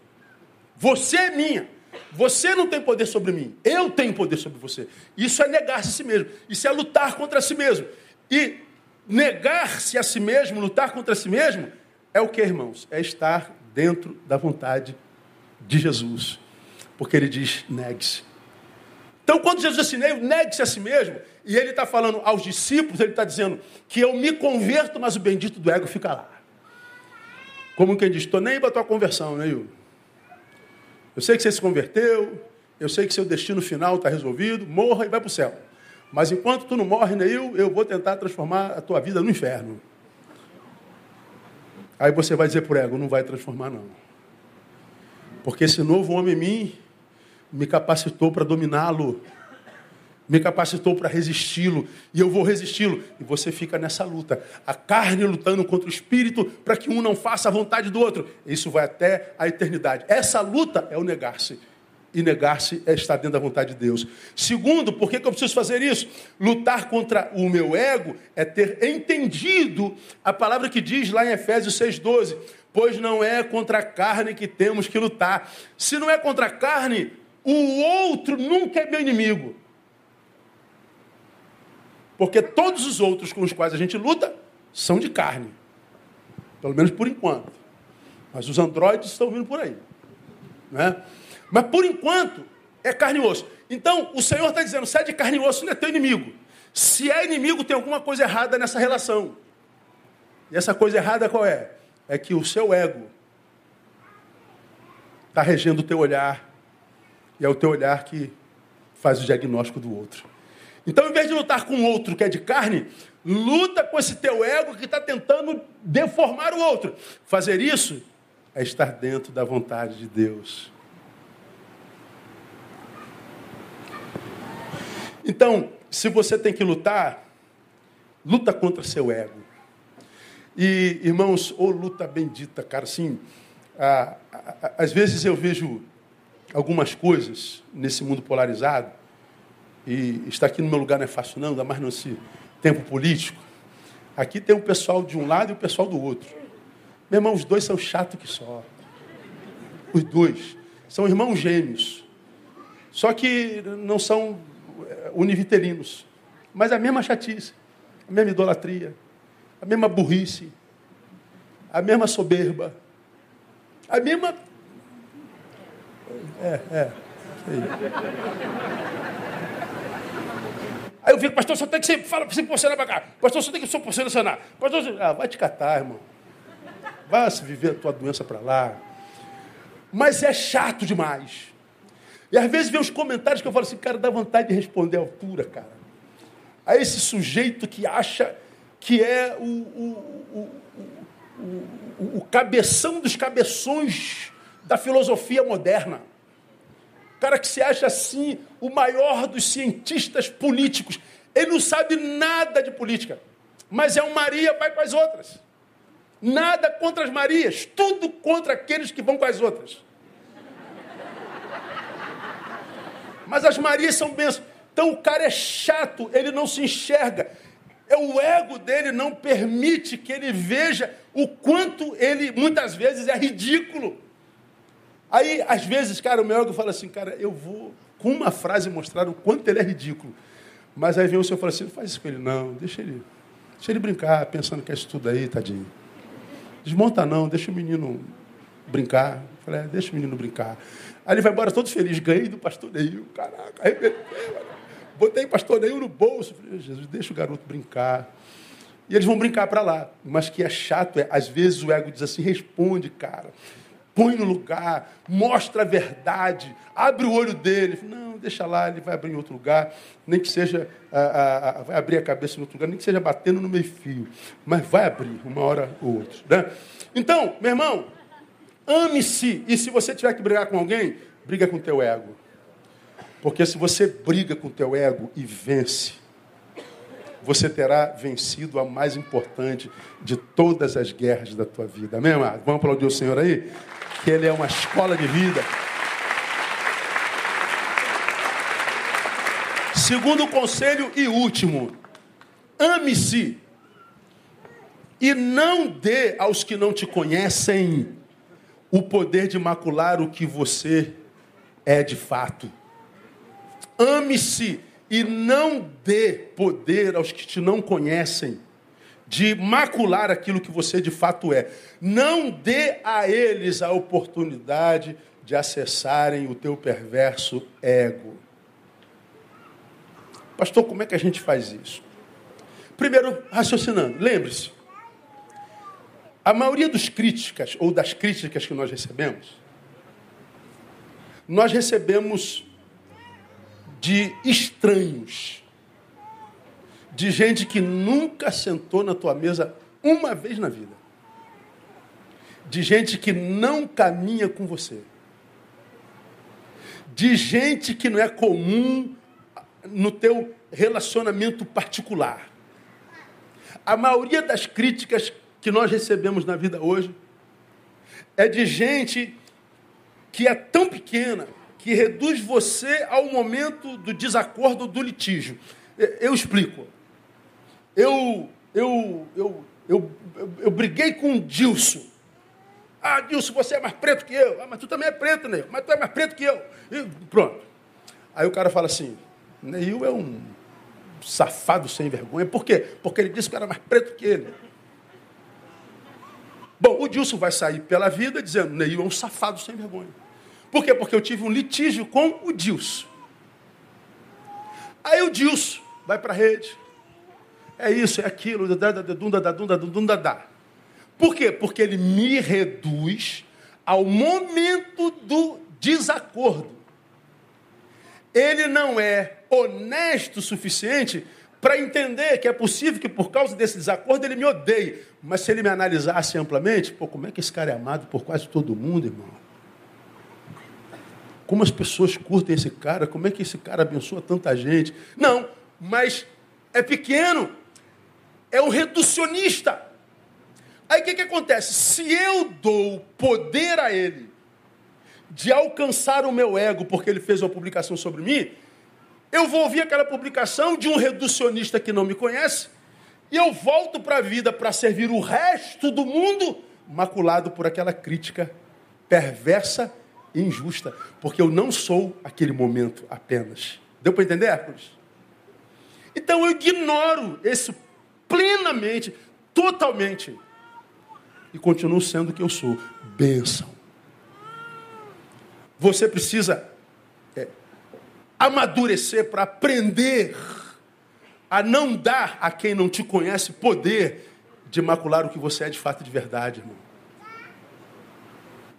você é minha. Você não tem poder sobre mim, eu tenho poder sobre você. Isso é negar-se a si mesmo, isso é lutar contra si mesmo. E negar-se a si mesmo, lutar contra si mesmo, é o que, irmãos? É estar dentro da vontade de Jesus. Porque ele diz: negue-se. Então, quando Jesus assinei, negue-se a si mesmo, e ele está falando aos discípulos, ele está dizendo que eu me converto, mas o bendito do ego fica lá. Como quem diz, estou nem para a tua conversão, né, Yuri? Eu sei que você se converteu, eu sei que seu destino final está resolvido, morra e vai para o céu. Mas enquanto tu não morre, Neil, eu vou tentar transformar a tua vida no inferno. Aí você vai dizer por ego, não vai transformar não. Porque esse novo homem em mim me capacitou para dominá-lo, me capacitou para resisti-lo, e eu vou resisti-lo. E você fica nessa luta, a carne lutando contra o espírito para que um não faça a vontade do outro. Isso vai até a eternidade. Essa luta é o negar-se e negar-se é estar dentro da vontade de Deus. Segundo, por que, que eu preciso fazer isso? Lutar contra o meu ego é ter entendido a palavra que diz lá em Efésios 6,12: pois não é contra a carne que temos que lutar. Se não é contra a carne, o outro nunca é meu inimigo. Porque todos os outros com os quais a gente luta são de carne. Pelo menos por enquanto. Mas os androides estão vindo por aí. Né? Mas por enquanto é carne e osso. Então o Senhor está dizendo: se é de carne e osso, não é teu inimigo. Se é inimigo, tem alguma coisa errada nessa relação. E essa coisa errada qual é? É que o seu ego está regendo o teu olhar. E é o teu olhar que faz o diagnóstico do outro. Então, em vez de lutar com o outro que é de carne, luta com esse teu ego que está tentando deformar o outro. Fazer isso é estar dentro da vontade de Deus. Então, se você tem que lutar, luta contra seu ego. E, irmãos, ô oh, luta bendita, cara, assim, ah, às vezes eu vejo algumas coisas nesse mundo polarizado, e estar aqui no meu lugar não é fácil não, ainda mais nesse tempo político. Aqui tem o pessoal de um lado e o pessoal do outro. Meu irmão, os dois são chatos que só. Os dois. São irmãos gêmeos. Só que não são eh, univitelinos. Mas a mesma chatice, a mesma idolatria, a mesma burrice, a mesma soberba, a mesma. É, é. Aí eu fico, pastor, só tem que se, fala, se posicionar para cá. Pastor, só tem que se posicionar. Pastor, ah, vai te catar, irmão. Vai se viver a tua doença para lá. Mas é chato demais. E às vezes vem os comentários que eu falo assim, cara, dá vontade de responder à altura, cara. A esse sujeito que acha que é o, o, o, o cabeção dos cabeções da filosofia moderna. O cara que se acha assim o maior dos cientistas políticos. Ele não sabe nada de política. Mas é um Maria, vai com as outras. Nada contra as Marias, tudo contra aqueles que vão com as outras. Mas as Marias são bênçãos. Então o cara é chato, ele não se enxerga. É o ego dele não permite que ele veja o quanto ele muitas vezes é ridículo. Aí, às vezes, cara, o meu ego fala assim, cara, eu vou com uma frase mostrar o quanto ele é ridículo. Mas aí vem o senhor e fala assim, não faz isso com ele, não, deixa ele, deixa ele brincar, pensando que é isso tudo aí, tadinho. Desmonta não, deixa o menino brincar. Eu falei, é, deixa o menino brincar. Aí ele vai embora todo feliz, ganhei do pastor Neil, caraca, arrebentei, botei pastor Neil no bolso. Falei, Jesus, deixa o garoto brincar. E eles vão brincar para lá. Mas que é chato, é, às vezes o ego diz assim, responde, cara põe no lugar, mostra a verdade, abre o olho dele. Não, deixa lá, ele vai abrir em outro lugar, nem que seja, a, vai abrir a cabeça em outro lugar, nem que seja batendo no meio fio, mas vai abrir uma hora ou outra. Né? Então, meu irmão, ame-se, e se você tiver que brigar com alguém, briga com o teu ego. Porque se você briga com o teu ego e vence, você terá vencido a mais importante de todas as guerras da tua vida. Amém, amado? Vamos aplaudir o Senhor aí? que ele é uma escola de vida. Segundo conselho e último, ame-se e não dê aos que não te conhecem o poder de macular o que você é de fato. Ame-se e não dê poder aos que te não conhecem de macular aquilo que você de fato é. Não dê a eles a oportunidade de acessarem o teu perverso ego. Pastor, como é que a gente faz isso? Primeiro, raciocinando, lembre-se, a maioria dos críticas ou das críticas que nós recebemos, nós recebemos de estranhos de gente que nunca sentou na tua mesa uma vez na vida. De gente que não caminha com você. De gente que não é comum no teu relacionamento particular. A maioria das críticas que nós recebemos na vida hoje é de gente que é tão pequena que reduz você ao momento do desacordo, do litígio. Eu explico. Eu, eu, eu, eu, eu, eu briguei com o Dilson. Ah, Dilson, você é mais preto que eu. Ah, mas tu também é preto, Neil. Mas tu é mais preto que eu. E pronto. Aí o cara fala assim, Neil é um safado sem vergonha. Por quê? Porque ele disse que era mais preto que ele. Bom, o Dilson vai sair pela vida dizendo, Neil é um safado sem vergonha. Por quê? Porque eu tive um litígio com o Dilson. Aí o Dilson vai para a rede. É isso, é aquilo, da da da dunda dunda da. Por quê? Porque ele me reduz ao momento do desacordo. Ele não é honesto o suficiente para entender que é possível que por causa desse desacordo ele me odeie. Mas se ele me analisasse amplamente, pô, como é que esse cara é amado por quase todo mundo, irmão? Como as pessoas curtem esse cara? Como é que esse cara abençoa tanta gente? Não, mas é pequeno, é um reducionista. Aí o que, que acontece? Se eu dou poder a ele de alcançar o meu ego porque ele fez uma publicação sobre mim, eu vou ouvir aquela publicação de um reducionista que não me conhece e eu volto para a vida para servir o resto do mundo maculado por aquela crítica perversa e injusta, porque eu não sou aquele momento apenas. Deu para entender, Hércules? Então eu ignoro isso plenamente, totalmente e continuo sendo o que eu sou. Bênção. Você precisa amadurecer para aprender a não dar a quem não te conhece poder de macular o que você é de fato de verdade, irmão.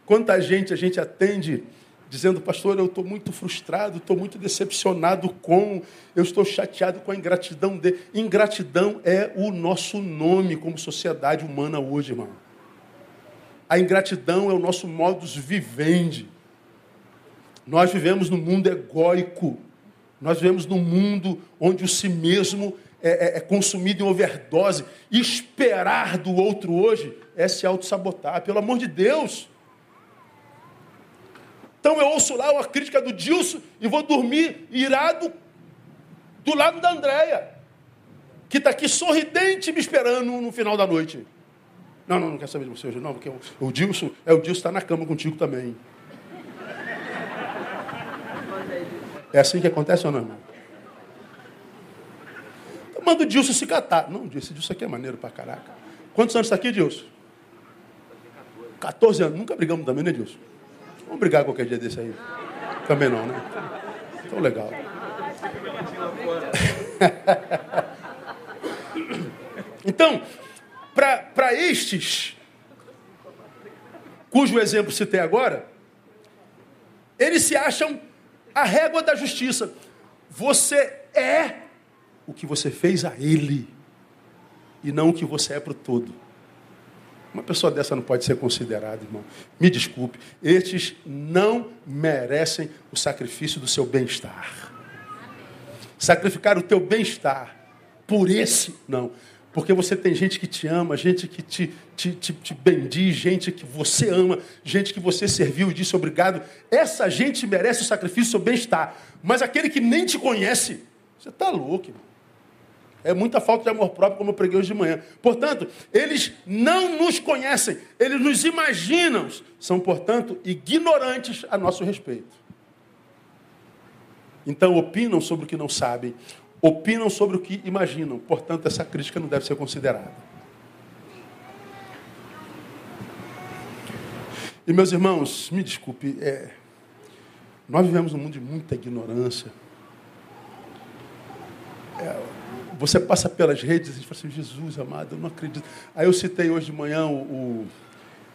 Quanta gente a gente atende dizendo, pastor, eu estou muito frustrado, estou muito decepcionado com, eu estou chateado com a ingratidão dele. Ingratidão é o nosso nome como sociedade humana hoje, irmão. A ingratidão é o nosso modus vivendi. Nós vivemos num mundo egóico. Nós vivemos num mundo onde o si mesmo é, é, é consumido em overdose. esperar do outro hoje é se auto-sabotar. Pelo amor de Deus. Então eu ouço lá uma crítica do Dilson e vou dormir irado do lado da Andréia, que está aqui sorridente me esperando no final da noite. Não, não, não quer saber de você hoje, não, porque o, o Dilson, é o Dilson está na cama contigo também. É assim que acontece ou não, irmão? Então, manda o Dilson se catar. Não, esse Dilson aqui é maneiro pra caraca. Quantos anos está aqui, Dilson? 14 anos. Nunca brigamos também, né, Dilson? Vamos brigar qualquer dia desse aí. Também não, né? Então, legal. então, para estes, cujo exemplo citei agora, eles se acham a régua da justiça. Você é o que você fez a ele e não o que você é para o todo. Uma pessoa dessa não pode ser considerada, irmão. Me desculpe, estes não merecem o sacrifício do seu bem-estar. Sacrificar o teu bem-estar por esse, não. Porque você tem gente que te ama, gente que te, te, te, te bendiz, gente que você ama, gente que você serviu e disse obrigado. Essa gente merece o sacrifício do seu bem-estar. Mas aquele que nem te conhece, você está louco. Irmão. É muita falta de amor próprio, como eu preguei hoje de manhã. Portanto, eles não nos conhecem, eles nos imaginam. São, portanto, ignorantes a nosso respeito. Então, opinam sobre o que não sabem, opinam sobre o que imaginam. Portanto, essa crítica não deve ser considerada. E meus irmãos, me desculpe, é, nós vivemos num mundo de muita ignorância. É, você passa pelas redes e fala assim, Jesus amado, eu não acredito. Aí eu citei hoje de manhã o,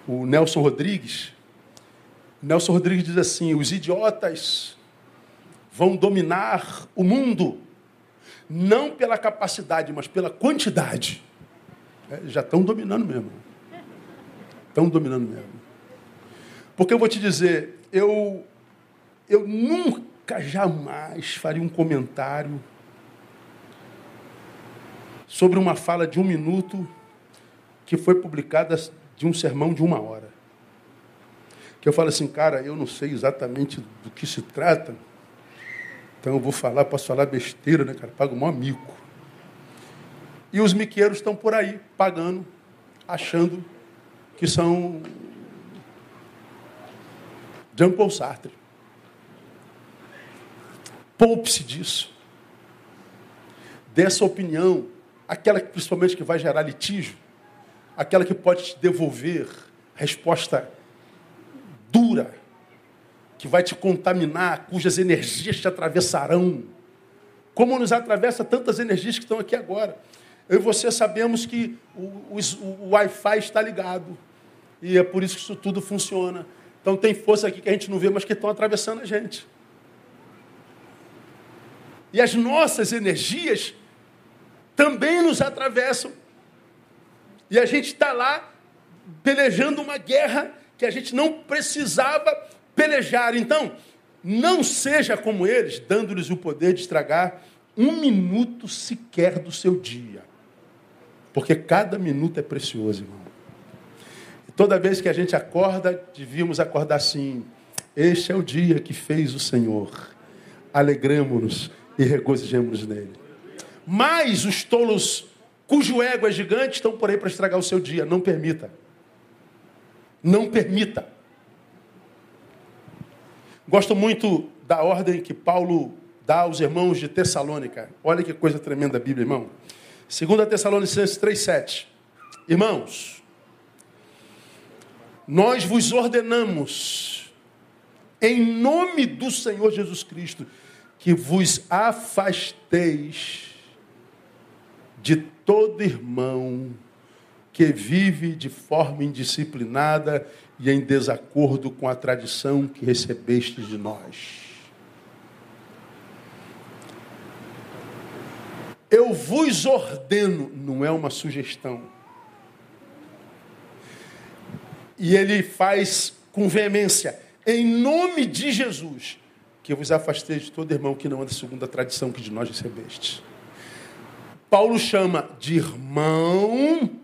o, o Nelson Rodrigues. Nelson Rodrigues diz assim: os idiotas vão dominar o mundo não pela capacidade, mas pela quantidade. É, já estão dominando mesmo. Estão dominando mesmo. Porque eu vou te dizer, eu, eu nunca, jamais faria um comentário sobre uma fala de um minuto que foi publicada de um sermão de uma hora. Que eu falo assim, cara, eu não sei exatamente do que se trata, então eu vou falar, posso falar besteira, né, cara? Pago um amigo. E os miqueiros estão por aí, pagando, achando que são Jean Paul Sartre. Poupe-se disso. dessa opinião, aquela que principalmente que vai gerar litígio, aquela que pode te devolver resposta dura, que vai te contaminar, cujas energias te atravessarão. Como nos atravessa tantas energias que estão aqui agora. Eu e você sabemos que o, o, o Wi-Fi está ligado. E é por isso que isso tudo funciona. Então tem força aqui que a gente não vê, mas que estão atravessando a gente. E as nossas energias também nos atravessam. E a gente está lá pelejando uma guerra que a gente não precisava pelejar. Então, não seja como eles, dando-lhes o poder de estragar um minuto sequer do seu dia. Porque cada minuto é precioso, irmão. Toda vez que a gente acorda, devíamos acordar assim: Este é o dia que fez o Senhor. Alegremos-nos e regozijemos nele. Mas os tolos cujo ego é gigante estão por aí para estragar o seu dia. Não permita. Não permita. Gosto muito da ordem que Paulo dá aos irmãos de Tessalônica. Olha que coisa tremenda a Bíblia, irmão. 2 Tessalonicenses 3,7. Irmãos, nós vos ordenamos, em nome do Senhor Jesus Cristo, que vos afasteis de todo irmão que vive de forma indisciplinada e em desacordo com a tradição que recebeste de nós. Eu vos ordeno, não é uma sugestão. E ele faz com veemência, em nome de Jesus, que vos afastei de todo irmão que não anda segundo a tradição que de nós recebeste. Paulo chama de irmão,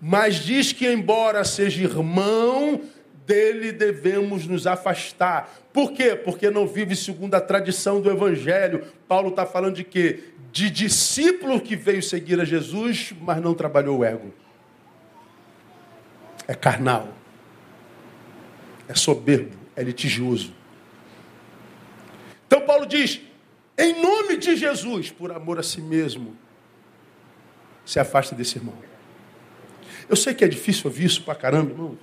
mas diz que, embora seja irmão, dele devemos nos afastar. Por quê? Porque não vive segundo a tradição do Evangelho. Paulo está falando de quê? De discípulo que veio seguir a Jesus, mas não trabalhou o ego. É carnal. É soberbo. É litigioso. Então Paulo diz: em nome de Jesus, por amor a si mesmo, se afasta desse irmão. Eu sei que é difícil ouvir isso pra caramba, irmão.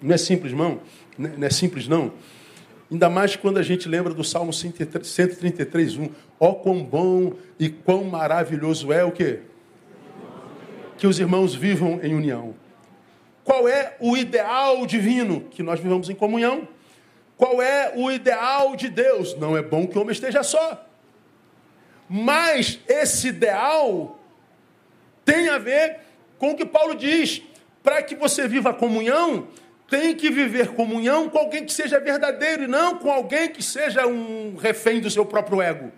Não é simples, irmão. Não é simples, não. Ainda mais quando a gente lembra do Salmo 133, 1. Ó oh, quão bom e quão maravilhoso é o quê? Que os irmãos vivam em união. Qual é o ideal divino? Que nós vivamos em comunhão. Qual é o ideal de Deus? Não é bom que o homem esteja só. Mas esse ideal tem a ver com o que Paulo diz. Para que você viva a comunhão, tem que viver comunhão com alguém que seja verdadeiro e não com alguém que seja um refém do seu próprio ego.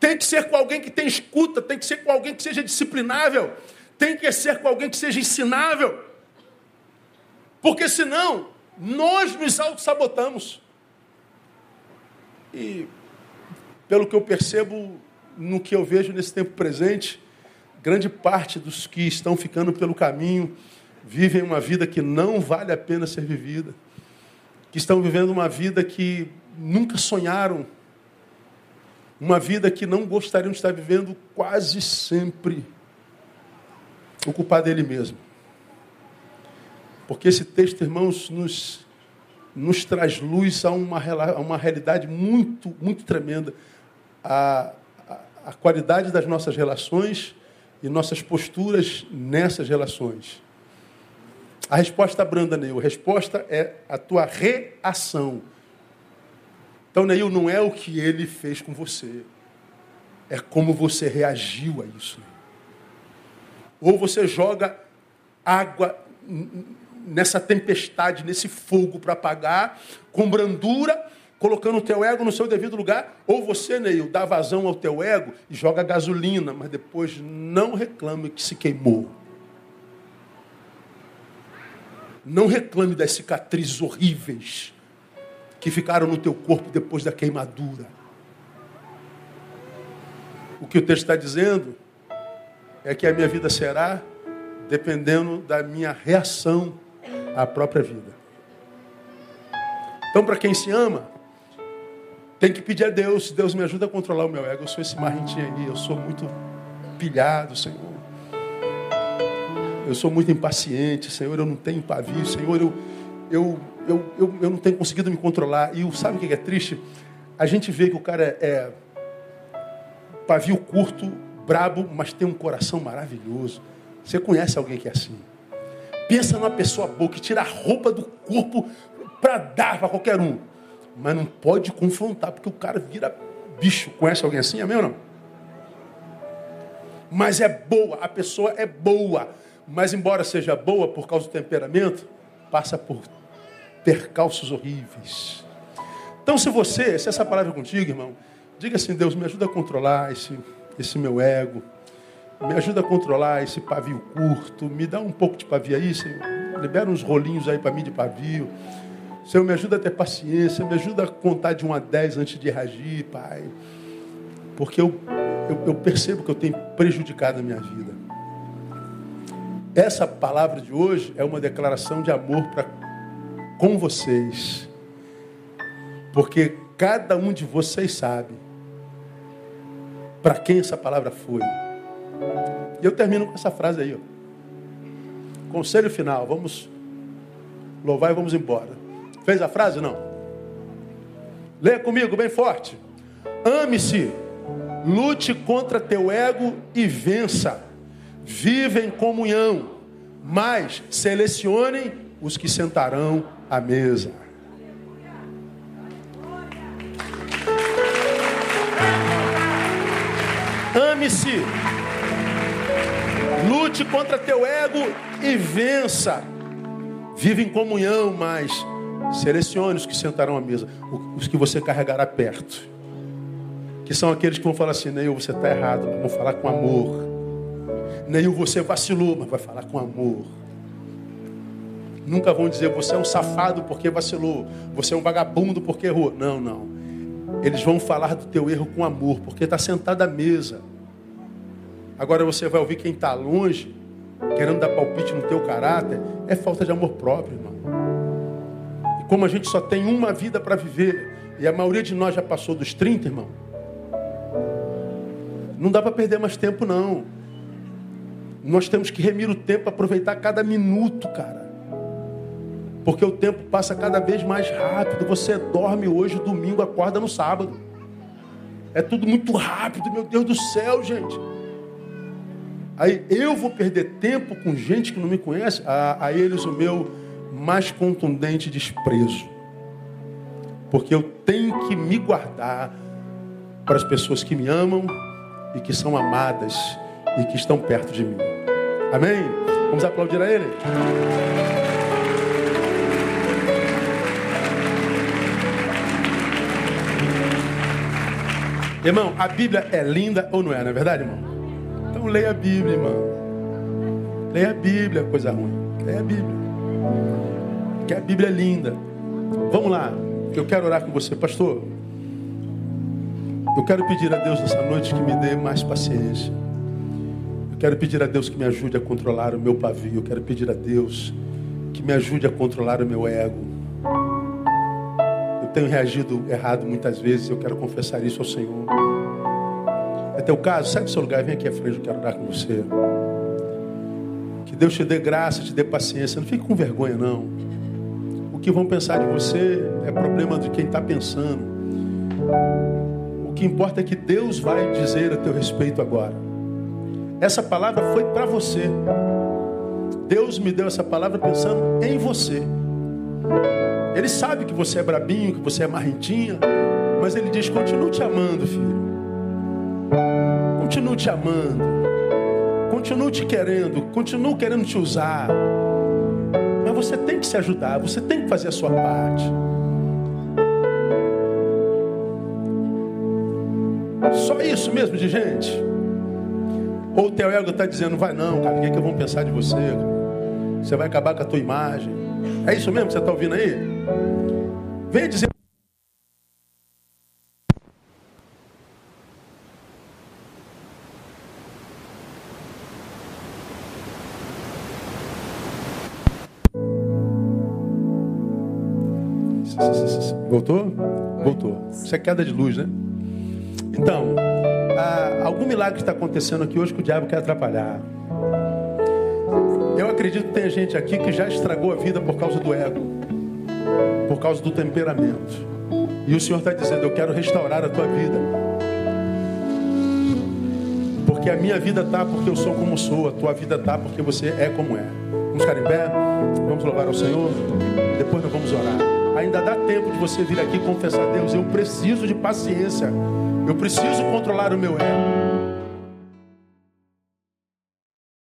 Tem que ser com alguém que tem escuta, tem que ser com alguém que seja disciplinável, tem que ser com alguém que seja ensinável. Porque senão nós nos auto-sabotamos. E, pelo que eu percebo, no que eu vejo nesse tempo presente, grande parte dos que estão ficando pelo caminho vivem uma vida que não vale a pena ser vivida, que estão vivendo uma vida que nunca sonharam, uma vida que não gostariam de estar vivendo quase sempre. O culpado ele mesmo. Porque esse texto, irmãos, nos, nos traz luz a uma, a uma realidade muito, muito tremenda. A, a, a qualidade das nossas relações e nossas posturas nessas relações. A resposta branda, Neil, a resposta é a tua reação. Então, Neil, não é o que ele fez com você, é como você reagiu a isso. Ou você joga água nessa tempestade, nesse fogo para apagar, com brandura, colocando o teu ego no seu devido lugar, ou você, Neil, dá vazão ao teu ego e joga gasolina, mas depois não reclame que se queimou. Não reclame das cicatrizes horríveis que ficaram no teu corpo depois da queimadura. O que o texto está dizendo é que a minha vida será dependendo da minha reação à própria vida. Então, para quem se ama, Tem que pedir a Deus, Deus me ajuda a controlar o meu ego. Eu sou esse marrentinho aí, eu sou muito pilhado, Senhor. Eu sou muito impaciente, Senhor, eu não tenho pavio, Senhor, eu, eu, eu, eu, eu não tenho conseguido me controlar. E sabe o que é triste? A gente vê que o cara é pavio curto, brabo, mas tem um coração maravilhoso. Você conhece alguém que é assim? Pensa numa pessoa boa que tira a roupa do corpo para dar para qualquer um. Mas não pode confrontar, porque o cara vira bicho. Conhece alguém assim? É meu não? Mas é boa, a pessoa é boa. Mas embora seja boa por causa do temperamento, passa por percalços horríveis. Então, se você, se essa palavra é contigo, irmão, diga assim: Deus, me ajuda a controlar esse, esse meu ego, me ajuda a controlar esse pavio curto, me dá um pouco de pavio aí, Senhor. Libera uns rolinhos aí para mim de pavio. Senhor, me ajuda a ter paciência, me ajuda a contar de 1 a 10 antes de reagir, Pai. Porque eu, eu, eu percebo que eu tenho prejudicado a minha vida. Essa palavra de hoje é uma declaração de amor para com vocês. Porque cada um de vocês sabe para quem essa palavra foi. E eu termino com essa frase aí. Ó. Conselho final, vamos louvar e vamos embora. Fez a frase? Não. Leia comigo bem forte. Ame-se, lute contra teu ego e vença. Vive em comunhão, mas selecionem os que sentarão à mesa. Ame-se. Lute contra teu ego e vença. Vive em comunhão, mas selecione os que sentarão à mesa, os que você carregará perto. Que são aqueles que vão falar assim: Neil, você está errado, mas vão falar com amor. Neil, você vacilou, mas vai falar com amor. Nunca vão dizer você é um safado porque vacilou, você é um vagabundo porque errou. Não, não. Eles vão falar do teu erro com amor, porque está sentado à mesa. Agora você vai ouvir quem está longe, querendo dar palpite no teu caráter, é falta de amor próprio, irmão. Como a gente só tem uma vida para viver, e a maioria de nós já passou dos 30, irmão, não dá para perder mais tempo, não. Nós temos que remir o tempo, aproveitar cada minuto, cara. Porque o tempo passa cada vez mais rápido. Você dorme hoje, domingo, acorda no sábado. É tudo muito rápido, meu Deus do céu, gente. Aí eu vou perder tempo com gente que não me conhece, a, a eles o meu mais contundente desprezo. Porque eu tenho que me guardar para as pessoas que me amam e que são amadas e que estão perto de mim. Amém? Vamos aplaudir a Ele? Irmão, a Bíblia é linda ou não é, não é verdade, irmão? Então leia a Bíblia, irmão. Leia a Bíblia, coisa ruim. Leia a Bíblia. Que a Bíblia é linda. Vamos lá. Eu quero orar com você, pastor. Eu quero pedir a Deus nessa noite que me dê mais paciência. Eu quero pedir a Deus que me ajude a controlar o meu pavio. Eu quero pedir a Deus que me ajude a controlar o meu ego. Eu tenho reagido errado muitas vezes. Eu quero confessar isso ao Senhor. É teu caso? Sai do seu lugar e vem aqui à frente. Eu quero orar com você. Que Deus te dê graça, te dê paciência. Não fique com vergonha, não. O que vão pensar de você é problema de quem está pensando. O que importa é que Deus vai dizer a teu respeito agora. Essa palavra foi para você. Deus me deu essa palavra pensando em você. Ele sabe que você é brabinho, que você é marrentinha, mas ele diz: continue te amando, filho. Continue te amando. Continue te querendo. Continue querendo te usar. Mas você tem que se ajudar. Você tem que fazer a sua parte. Só isso mesmo de gente. Ou o teu ego está dizendo, vai não, cara, o que, é que pensar de você? Você vai acabar com a tua imagem. É isso mesmo que você está ouvindo aí? Venha dizer. Isso é queda de luz, né? Então, algum milagre está acontecendo aqui hoje que o diabo quer atrapalhar. Eu acredito que tem gente aqui que já estragou a vida por causa do ego, por causa do temperamento. E o Senhor está dizendo: Eu quero restaurar a tua vida. Porque a minha vida está porque eu sou como sou, a tua vida está porque você é como é. Vamos ficar em pé? Vamos louvar ao Senhor? Depois nós vamos orar. Ainda dá tempo de você vir aqui confessar a Deus. Eu preciso de paciência. Eu preciso controlar o meu ego.